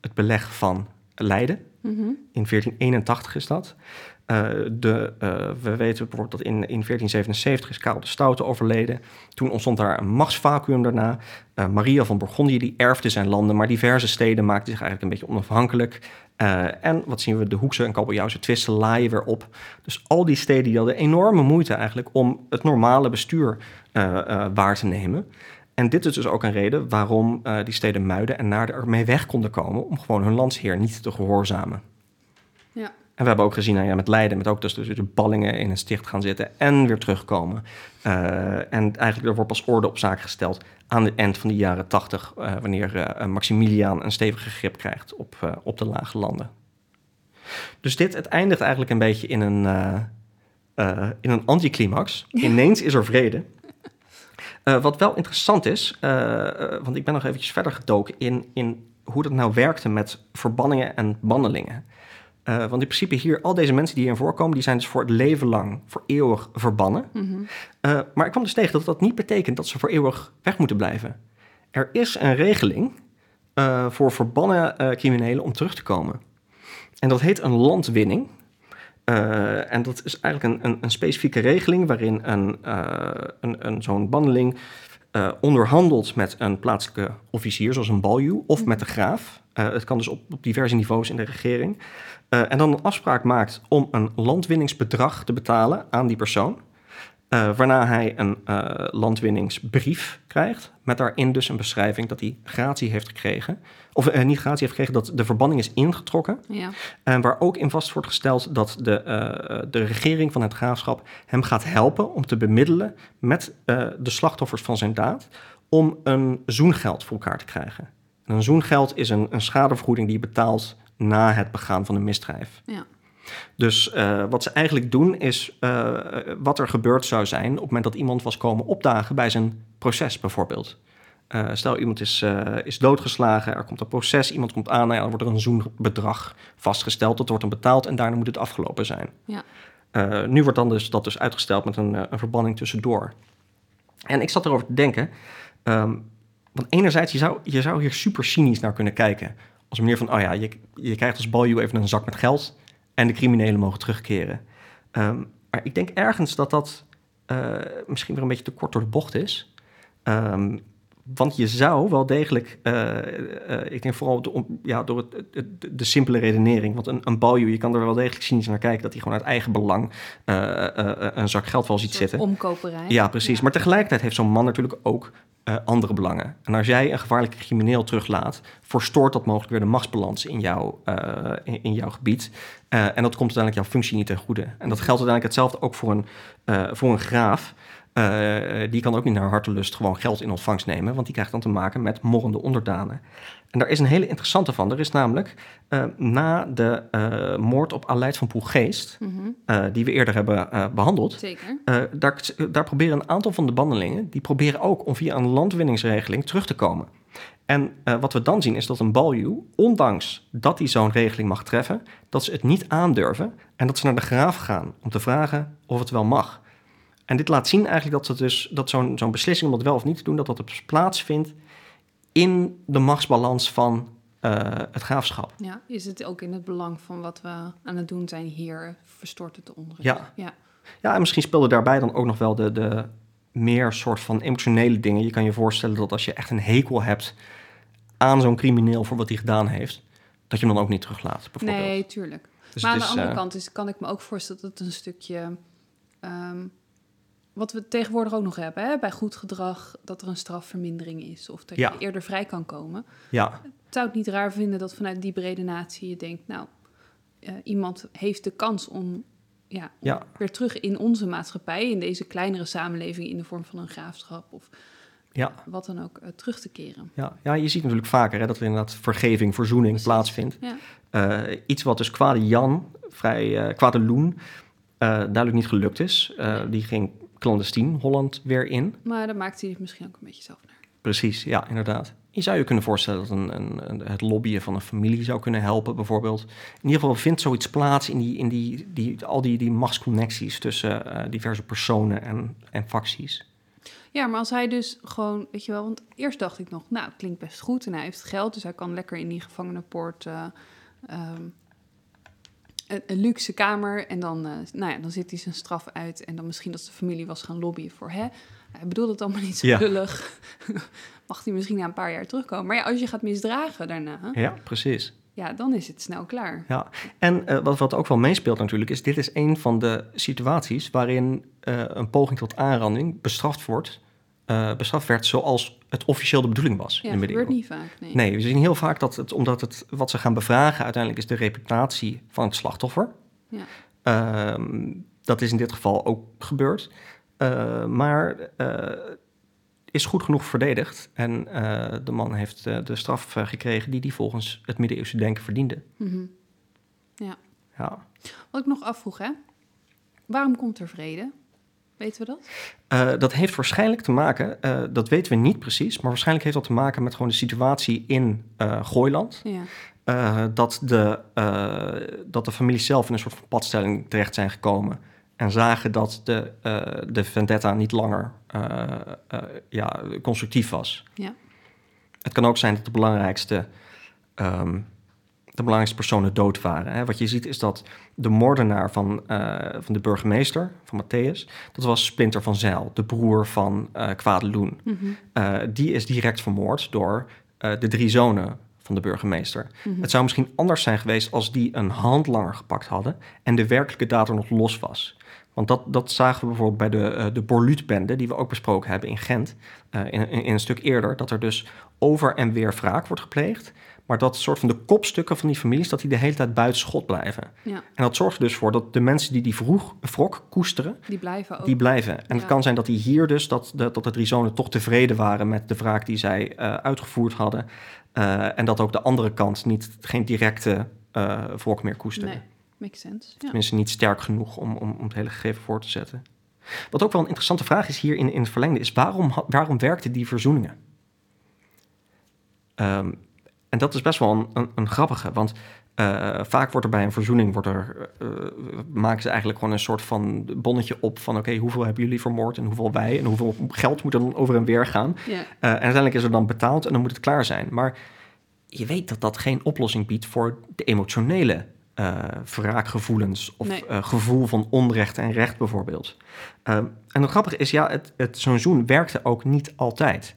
het beleg van Leiden. Mm -hmm. In 1481 is dat. Uh, de, uh, we weten bijvoorbeeld dat in, in 1477 is Karel de Stoute overleden. Toen ontstond daar een machtsvacuum daarna. Uh, Maria van Bourgondië die erfde zijn landen, maar diverse steden maakten zich eigenlijk een beetje onafhankelijk. en wat zien we, de Hoekse en Kabeljauwse twisten laaien weer op. Dus al die steden die hadden enorme moeite eigenlijk om het normale bestuur waar te nemen. En dit is dus ook een reden waarom die steden Muiden en Naarden ermee weg konden komen om gewoon hun landsheer niet te gehoorzamen. Ja. En we hebben ook gezien nou ja, met Leiden, met ook dus de ballingen in een sticht gaan zitten en weer terugkomen. Uh, en eigenlijk er wordt pas orde op zaken gesteld aan het eind van de jaren tachtig, uh, wanneer uh, Maximiliaan een stevige grip krijgt op, op de lage landen. Dus dit, het eindigt eigenlijk een beetje in een, in een anticlimax. Ineens is er vrede. Eh, wat wel interessant is, eh, eh, want ik ben nog eventjes verder gedoken in, in hoe dat nou werkte met verbanningen en bandelingen. Eh, want in principe hier, al deze mensen die hierin voorkomen, die zijn dus voor het leven lang, voor eeuwig verbannen. Mhm. Eh, maar ik kwam dus tegen dat dat niet betekent dat ze voor eeuwig weg moeten blijven. Er is een regeling eh, voor verbannen criminelen om terug te komen. En dat heet een landwinning. En dat is eigenlijk een, een, een specifieke regeling waarin een, een, een, zo'n bandeling onderhandelt met een plaatselijke officier, zoals een baljuw, of met de graaf. Eh, het kan dus op, op diverse niveaus in de regering. Eh, en dan een afspraak maakt om een landwinningsbedrag te betalen aan die persoon. Eh, waarna hij een landwinningsbrief krijgt. Met daarin dus een beschrijving dat hij gratie heeft gekregen. Of niet gratie heeft gekregen, dat de verbanning is ingetrokken. Ja. En waar ook in vast wordt gesteld dat de, de regering van het graafschap hem gaat helpen om te bemiddelen met de slachtoffers van zijn daad. Om een zoengeld voor elkaar te krijgen. En een zoengeld is een, een schadevergoeding die je betaalt na het begaan van een misdrijf. Ja. Dus eh, wat ze eigenlijk doen is eh, wat er gebeurd zou zijn op het moment dat iemand was komen opdagen bij zijn proces bijvoorbeeld. Eh, stel iemand is, is doodgeslagen, er komt een proces, iemand komt aan, nou ja, dan wordt er een zoenbedrag vastgesteld, dat wordt dan betaald en daarna moet het afgelopen zijn. Ja. Nu wordt dan dus, dat dus uitgesteld met een, een verbanning tussendoor. En ik zat erover te denken, ehm, want enerzijds, je zou, je zou hier super cynisch naar kunnen kijken. Als een van, oh ja, je, je krijgt als baljuw even een zak met geld en de criminelen mogen terugkeren. Ehm, maar ik denk ergens dat dat eh, misschien weer een beetje te kort door de bocht is. Ehm, want je zou wel degelijk, eh, eh, ik denk vooral de, om- ja, door het, het- het- de simpele redenering, want een, een baljuw, je kan er wel degelijk cynisch naar kijken dat hij gewoon uit eigen belang eh, een zak geld wel ziet zitten. Omkoperij. Ja, precies. Ja. Maar tegelijkertijd heeft zo'n man natuurlijk ook andere belangen. En als jij een gevaarlijke crimineel teruglaat, verstoort dat mogelijk weer de machtsbalans in, jouw eh, in, in jouw gebied. En dat komt uiteindelijk jouw functie niet ten goede. En dat geldt uiteindelijk hetzelfde ook voor een, voor een graaf. Eh, die kan ook niet naar hartelust gewoon geld in ontvangst nemen, want die krijgt dan te maken met morrende onderdanen. En daar is een hele interessante van. Er is namelijk eh, na de eh, moord op Aleid van Poelgeest, Mhm. eh, die we eerder hebben eh, behandeld, Zeker. eh, daar, daar proberen een aantal van de bandelingen, die proberen ook om via een landwinningsregeling terug te komen. En eh, wat we dan zien is dat een baljuw, ondanks dat hij zo'n regeling mag treffen, dat ze het niet aandurven en dat ze naar de graaf gaan om te vragen of het wel mag. En dit laat zien eigenlijk dat, het dus, dat zo'n zo'n beslissing om dat wel of niet te doen, dat dat dus plaatsvindt in de machtsbalans van eh, het graafschap. Ja, is het ook in het belang van wat we aan het doen zijn hier, verstoort het de onrust? Ja. ja. Ja, en misschien speelde daarbij dan ook nog wel de, de meer soort van emotionele dingen. Je kan je voorstellen dat als je echt een hekel hebt aan zo'n crimineel voor wat hij gedaan heeft, dat je hem dan ook niet teruglaat, bijvoorbeeld. Nee, tuurlijk. Dus maar aan de is, andere eh, kant is, kan ik me ook voorstellen dat het een stukje... ehm, wat we tegenwoordig ook nog hebben, hè? bij goed gedrag, dat er een strafvermindering is. Of dat Ja. je eerder vrij kan komen. Ja, Ik zou het niet raar vinden dat vanuit die brede natie je denkt... nou, eh, iemand heeft de kans om ja, om Ja. weer terug in onze maatschappij... in deze kleinere samenleving in de vorm van een graafschap... of ja, wat dan ook, eh, terug te keren. ja. ja, je ziet natuurlijk vaker hè, dat er inderdaad vergeving, verzoening Precies. plaatsvindt. Ja, Eh, iets wat dus kwade Jan, vrij kwade Loen, duidelijk niet gelukt is. Die ging clandestien Holland weer in. maar daar maakt hij misschien ook een beetje zelf naar. Precies, ja, inderdaad. Je zou je kunnen voorstellen dat een, een, een- het lobbyen van een familie zou kunnen helpen, bijvoorbeeld. In ieder geval vindt zoiets plaats in, die, in die, die, al die, die machtsconnecties tussen eh, diverse personen en, en facties. Ja, maar als hij dus gewoon, weet je wel, want eerst dacht ik nog, nou, klinkt best goed en hij heeft geld, dus hij kan lekker in die gevangenenpoort eh, ehm, een, een luxe kamer en dan, eh, nou ja, dan zit hij zijn straf uit en dan misschien dat zijn familie was gaan lobbyen voor, hè, hij bedoelt het allemaal niet zo Ja. lullig, mag hij misschien na een paar jaar terugkomen. Maar ja, als je gaat misdragen daarna, Ja, precies. ja, dan is het snel klaar. Ja, en eh, wat, wat ook wel meespeelt natuurlijk, is dit is een van de situaties waarin eh, een poging tot aanranding bestraft wordt, eh, bestraft werd zoals het officieel de bedoeling was Ja, in de dat gebeurt niet vaak, nee. Nee, we zien heel vaak dat het, omdat het, wat ze gaan bevragen uiteindelijk is de reputatie van het slachtoffer. Ja. Ehm, dat is in dit geval ook gebeurd. Eh, maar eh, is goed genoeg verdedigd. En de man heeft de straf gekregen die hij volgens het middeleeuwse denken verdiende. Mhm. Ja. Wat ik nog afvroeg, hè, waarom komt er vrede? Weten we dat? Uh, dat heeft waarschijnlijk te maken, uh, dat weten we niet precies, maar waarschijnlijk heeft dat te maken met gewoon de situatie in uh, Gooiland. Ja. dat, de, dat de familie zelf in een soort van padstelling terecht zijn gekomen. En zagen dat de, de vendetta niet langer ja, constructief was. Ja. Het kan ook zijn dat de belangrijkste um, de belangrijkste personen dood waren. Hè. Wat je ziet is dat de moordenaar van, uh, van de burgemeester, van Matthäus, dat was Splinter van Zijl, de broer van uh. Mm -hmm. uh, die is direct vermoord door de drie zonen van de burgemeester. Mm -hmm. Het zou misschien anders zijn geweest als die een handlanger gepakt hadden en de werkelijke dader nog los was. Want dat, dat zagen we bijvoorbeeld bij de, de Borluut-bende, die we ook besproken hebben in Gent, in, in, in, een stuk eerder, dat er dus over en weer wraak wordt gepleegd. Maar dat soort van de kopstukken van die families, dat die de hele tijd buiten schot blijven. Ja. En dat zorgt er dus voor dat de mensen die die vroeg, wrok koesteren, Die blijven ook. die blijven. En het kan zijn dat die hier dus, dat de, dat de drie zonen toch tevreden waren met de wraak die zij eh, uitgevoerd hadden. Eh, en dat ook de andere kant niet, geen directe eh wrok meer koesterde. Nee, makes sense. Ja. Tenminste, niet sterk genoeg om, om, om het hele gegeven voor te zetten. Wat ook wel een interessante vraag is hier in, in het verlengde, is waarom, waarom werkten die verzoeningen? Ehm, en dat is best wel een, een, een grappige, want eh, vaak wordt er bij een verzoening, wordt er, eh, maken ze eigenlijk gewoon een soort van bonnetje op van oké, hoeveel hebben jullie vermoord en hoeveel wij en hoeveel geld moet er dan over en weer gaan. Eh, en uiteindelijk is er dan betaald en dan moet het klaar zijn. Maar je weet dat dat geen oplossing biedt voor de emotionele wraakgevoelens of Nee. gevoel van onrecht en recht bijvoorbeeld. Ehm, en het grappige is, ja, het, het zo'n zoen werkte ook niet altijd.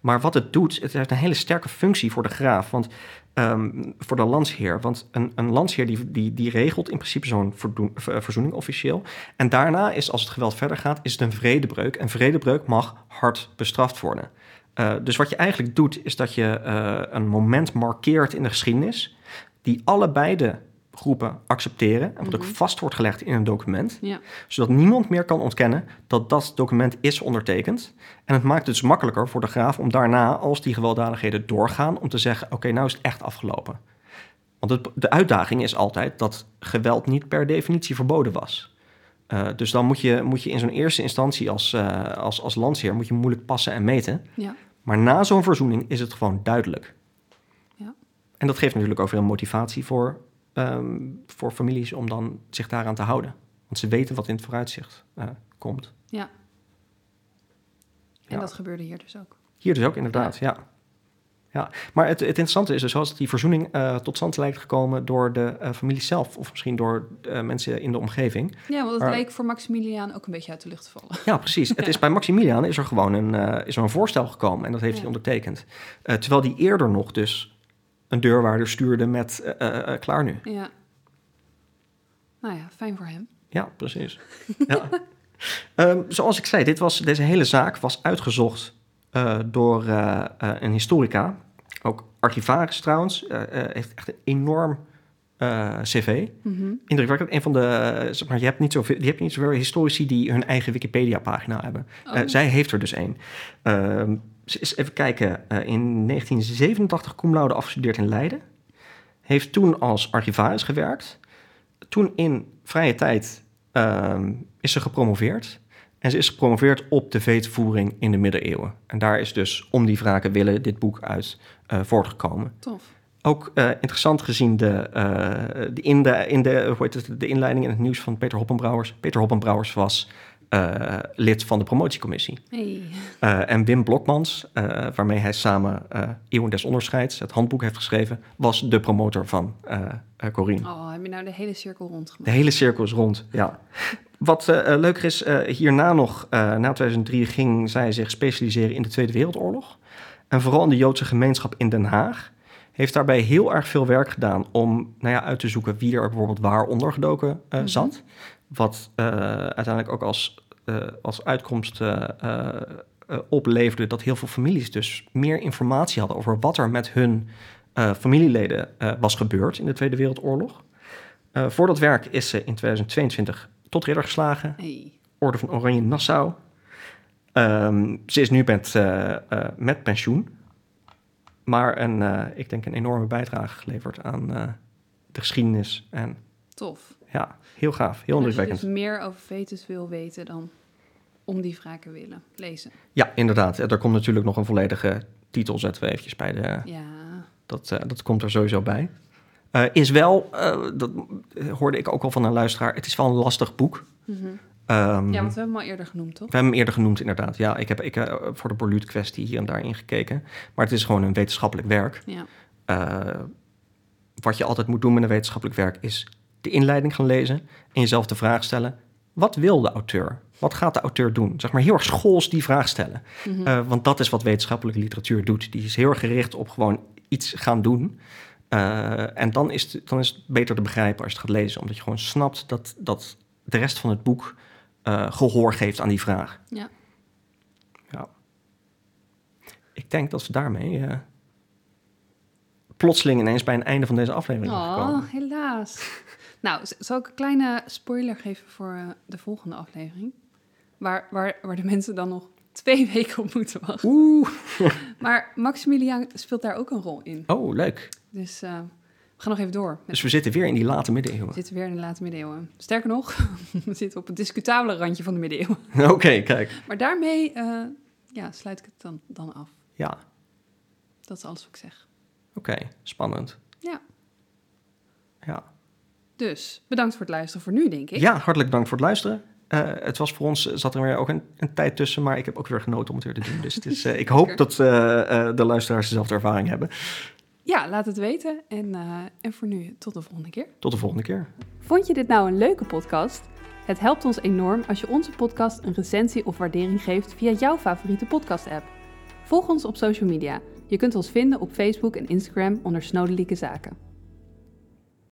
Maar wat het doet, het heeft een hele sterke functie voor de graaf, want ehm, voor de landsheer. Want een, een landsheer die, die, die regelt in principe zo'n ver- verzoening officieel. En daarna is, als het geweld verder gaat, is het een vredebreuk. En vredebreuk mag hard bestraft worden. Eh, dus wat je eigenlijk doet, is dat je eh, een moment markeert in de geschiedenis, die allebei de groepen accepteren en wat ook Mhm. vast wordt gelegd in een document, Ja. zodat niemand meer kan ontkennen dat dat document is ondertekend. En het maakt het dus makkelijker voor de graaf om daarna, als die gewelddadigheden doorgaan, om te zeggen: oké, nou is het echt afgelopen. Want het, de uitdaging is altijd dat geweld niet per definitie verboden was. Eh, dus dan moet je, moet je in zo'n eerste instantie als, eh, als, als landsheer moet je moeilijk passen en meten. Ja. Maar na zo'n verzoening is het gewoon duidelijk. Ja. En dat geeft natuurlijk ook veel motivatie voor, ehm, voor families om dan zich daaraan te houden. Want ze weten wat in het vooruitzicht eh, komt. Ja. En Ja. dat gebeurde hier dus ook. Hier dus ook inderdaad, ja. ja. Maar het, het interessante is dus als die verzoening eh, tot stand lijkt gekomen door de eh, familie zelf... of misschien door mensen in de omgeving. Ja, want het Maar- leek voor Maximiliaan ook een beetje uit de lucht te vallen. Ja, precies. Het is bij Maximiliaan is er gewoon een, is er een voorstel gekomen en dat heeft hij ondertekend. Terwijl die eerder nog dus een deurwaarder stuurde met eh, eh, eh, klaar nu. Ja. Nou ja, fijn voor hem. Ja, precies. ja. Ehm, zoals ik zei, dit was, deze hele zaak was uitgezocht door een historica. Ook archivaris trouwens. heeft echt een enorm cv. Mhm. Indrukwekkend. Een van de, zeg maar, je hebt niet zoveel, je hebt niet zoveel historici die hun eigen Wikipedia-pagina hebben. Oh. Zij heeft er dus één. Is, even kijken, eh, in 1987 cum laude afgestudeerd in Leiden. Heeft toen als archivaris gewerkt. Toen in vrije tijd ehm, is ze gepromoveerd. En ze is gepromoveerd op de veetvoering in de middeleeuwen. En daar is dus om die wraken willen dit boek uit eh, voortgekomen. Tof. Ook eh, interessant gezien de, de, in de, in de, hoe heet het, de inleiding in het nieuws van Peter Hoppenbrouwers. Peter Hoppenbrouwers was eh, lid van de promotiecommissie. Hey. Eh, en Wim Blokmans, eh, waarmee hij samen Eeuwen des Onderscheids, het handboek heeft geschreven, was de promotor van Corine. Oh, heb je nou de hele cirkel rondgemaakt? De hele cirkel is rond, ja. Wat leuker is, hierna nog, na 2003 ging zij zich specialiseren in de Tweede Wereldoorlog. En vooral in de Joodse gemeenschap in Den Haag. Heeft daarbij heel erg veel werk gedaan om nou ja, uit te zoeken wie er bijvoorbeeld waar ondergedoken Mhm. zat. Wat uiteindelijk ook als, als uitkomst eh, eh, eh, opleverde dat heel veel families dus meer informatie hadden over wat er met hun eh, familieleden eh, was gebeurd in de Tweede Wereldoorlog. Eh, voor dat werk is ze in 2022 tot ridder geslagen, Hey. Orde van Oranje Nassau. Ehm, ze is nu met, eh, eh, met pensioen, maar een, eh, ik denk een enorme bijdrage geleverd aan eh, de geschiedenis. En Tof. ja, heel gaaf, heel Als je indrukwekkend. dus meer over Vetus wil weten, dan om die wraken willen lezen. Ja, inderdaad. Er komt natuurlijk nog een volledige titel, zetten we eventjes bij de... Ja, Dat, eh, dat komt er sowieso bij. Eh, is wel, eh, dat hoorde ik ook al van een luisteraar, het is wel een lastig boek. Mhm. Ehm, ja want we hebben hem al eerder genoemd, toch? We hebben hem eerder genoemd, inderdaad. Ja, ik heb ik, voor de Borluut-kwestie hier en daar ingekeken. Maar het is gewoon een wetenschappelijk werk. Ja. Wat je altijd moet doen met een wetenschappelijk werk is de inleiding gaan lezen en jezelf de vraag stellen: wat wil de auteur? Wat gaat de auteur doen? Zeg maar heel erg schools die vraag stellen. Mhm. Eh, want dat is wat wetenschappelijke literatuur doet. Die is heel erg gericht op gewoon iets gaan doen. Eh, en dan is, het, dan is het beter te begrijpen als je het gaat lezen, omdat je gewoon snapt dat, dat de rest van het boek eh, gehoor geeft aan die vraag. Ja. Ja. Ik denk dat we daarmee plotseling ineens bij een einde van deze aflevering zijn gekomen. Oh, helaas. Nou, zal ik een kleine spoiler geven voor eh, de volgende aflevering? Waar, waar, waar de mensen dan nog twee weken op moeten wachten. Oeh. Maar Maximiliaan speelt daar ook een rol in. Oh, leuk. Dus eh, we gaan nog even door. Dus we zitten weer in die late middeleeuwen. we zitten weer in de late middeleeuwen. Sterker nog, we zitten op het discutabele randje van de middeleeuwen. Oké, kijk. Maar daarmee eh, ja, sluit ik het dan, dan af. Ja, Dat is alles wat ik zeg. oké. Spannend. Ja. Ja. Dus bedankt voor het luisteren voor nu, denk ik. ja, hartelijk dank voor het luisteren. Eh, het was voor ons, zat er weer ook een, een tijd tussen, maar ik heb ook weer genoten om het weer te doen. Dus het is, eh, ik hoop dat eh, eh, de luisteraars dezelfde ervaring hebben. Ja, laat het weten. En, eh, en voor nu, tot de volgende keer. Tot de volgende keer. Vond je dit nou een leuke podcast? Het helpt ons enorm als je onze podcast een recensie of waardering geeft via jouw favoriete podcast-app. Volg ons op social media. Je kunt ons vinden op Facebook en Instagram onder Snodelijke Zaken.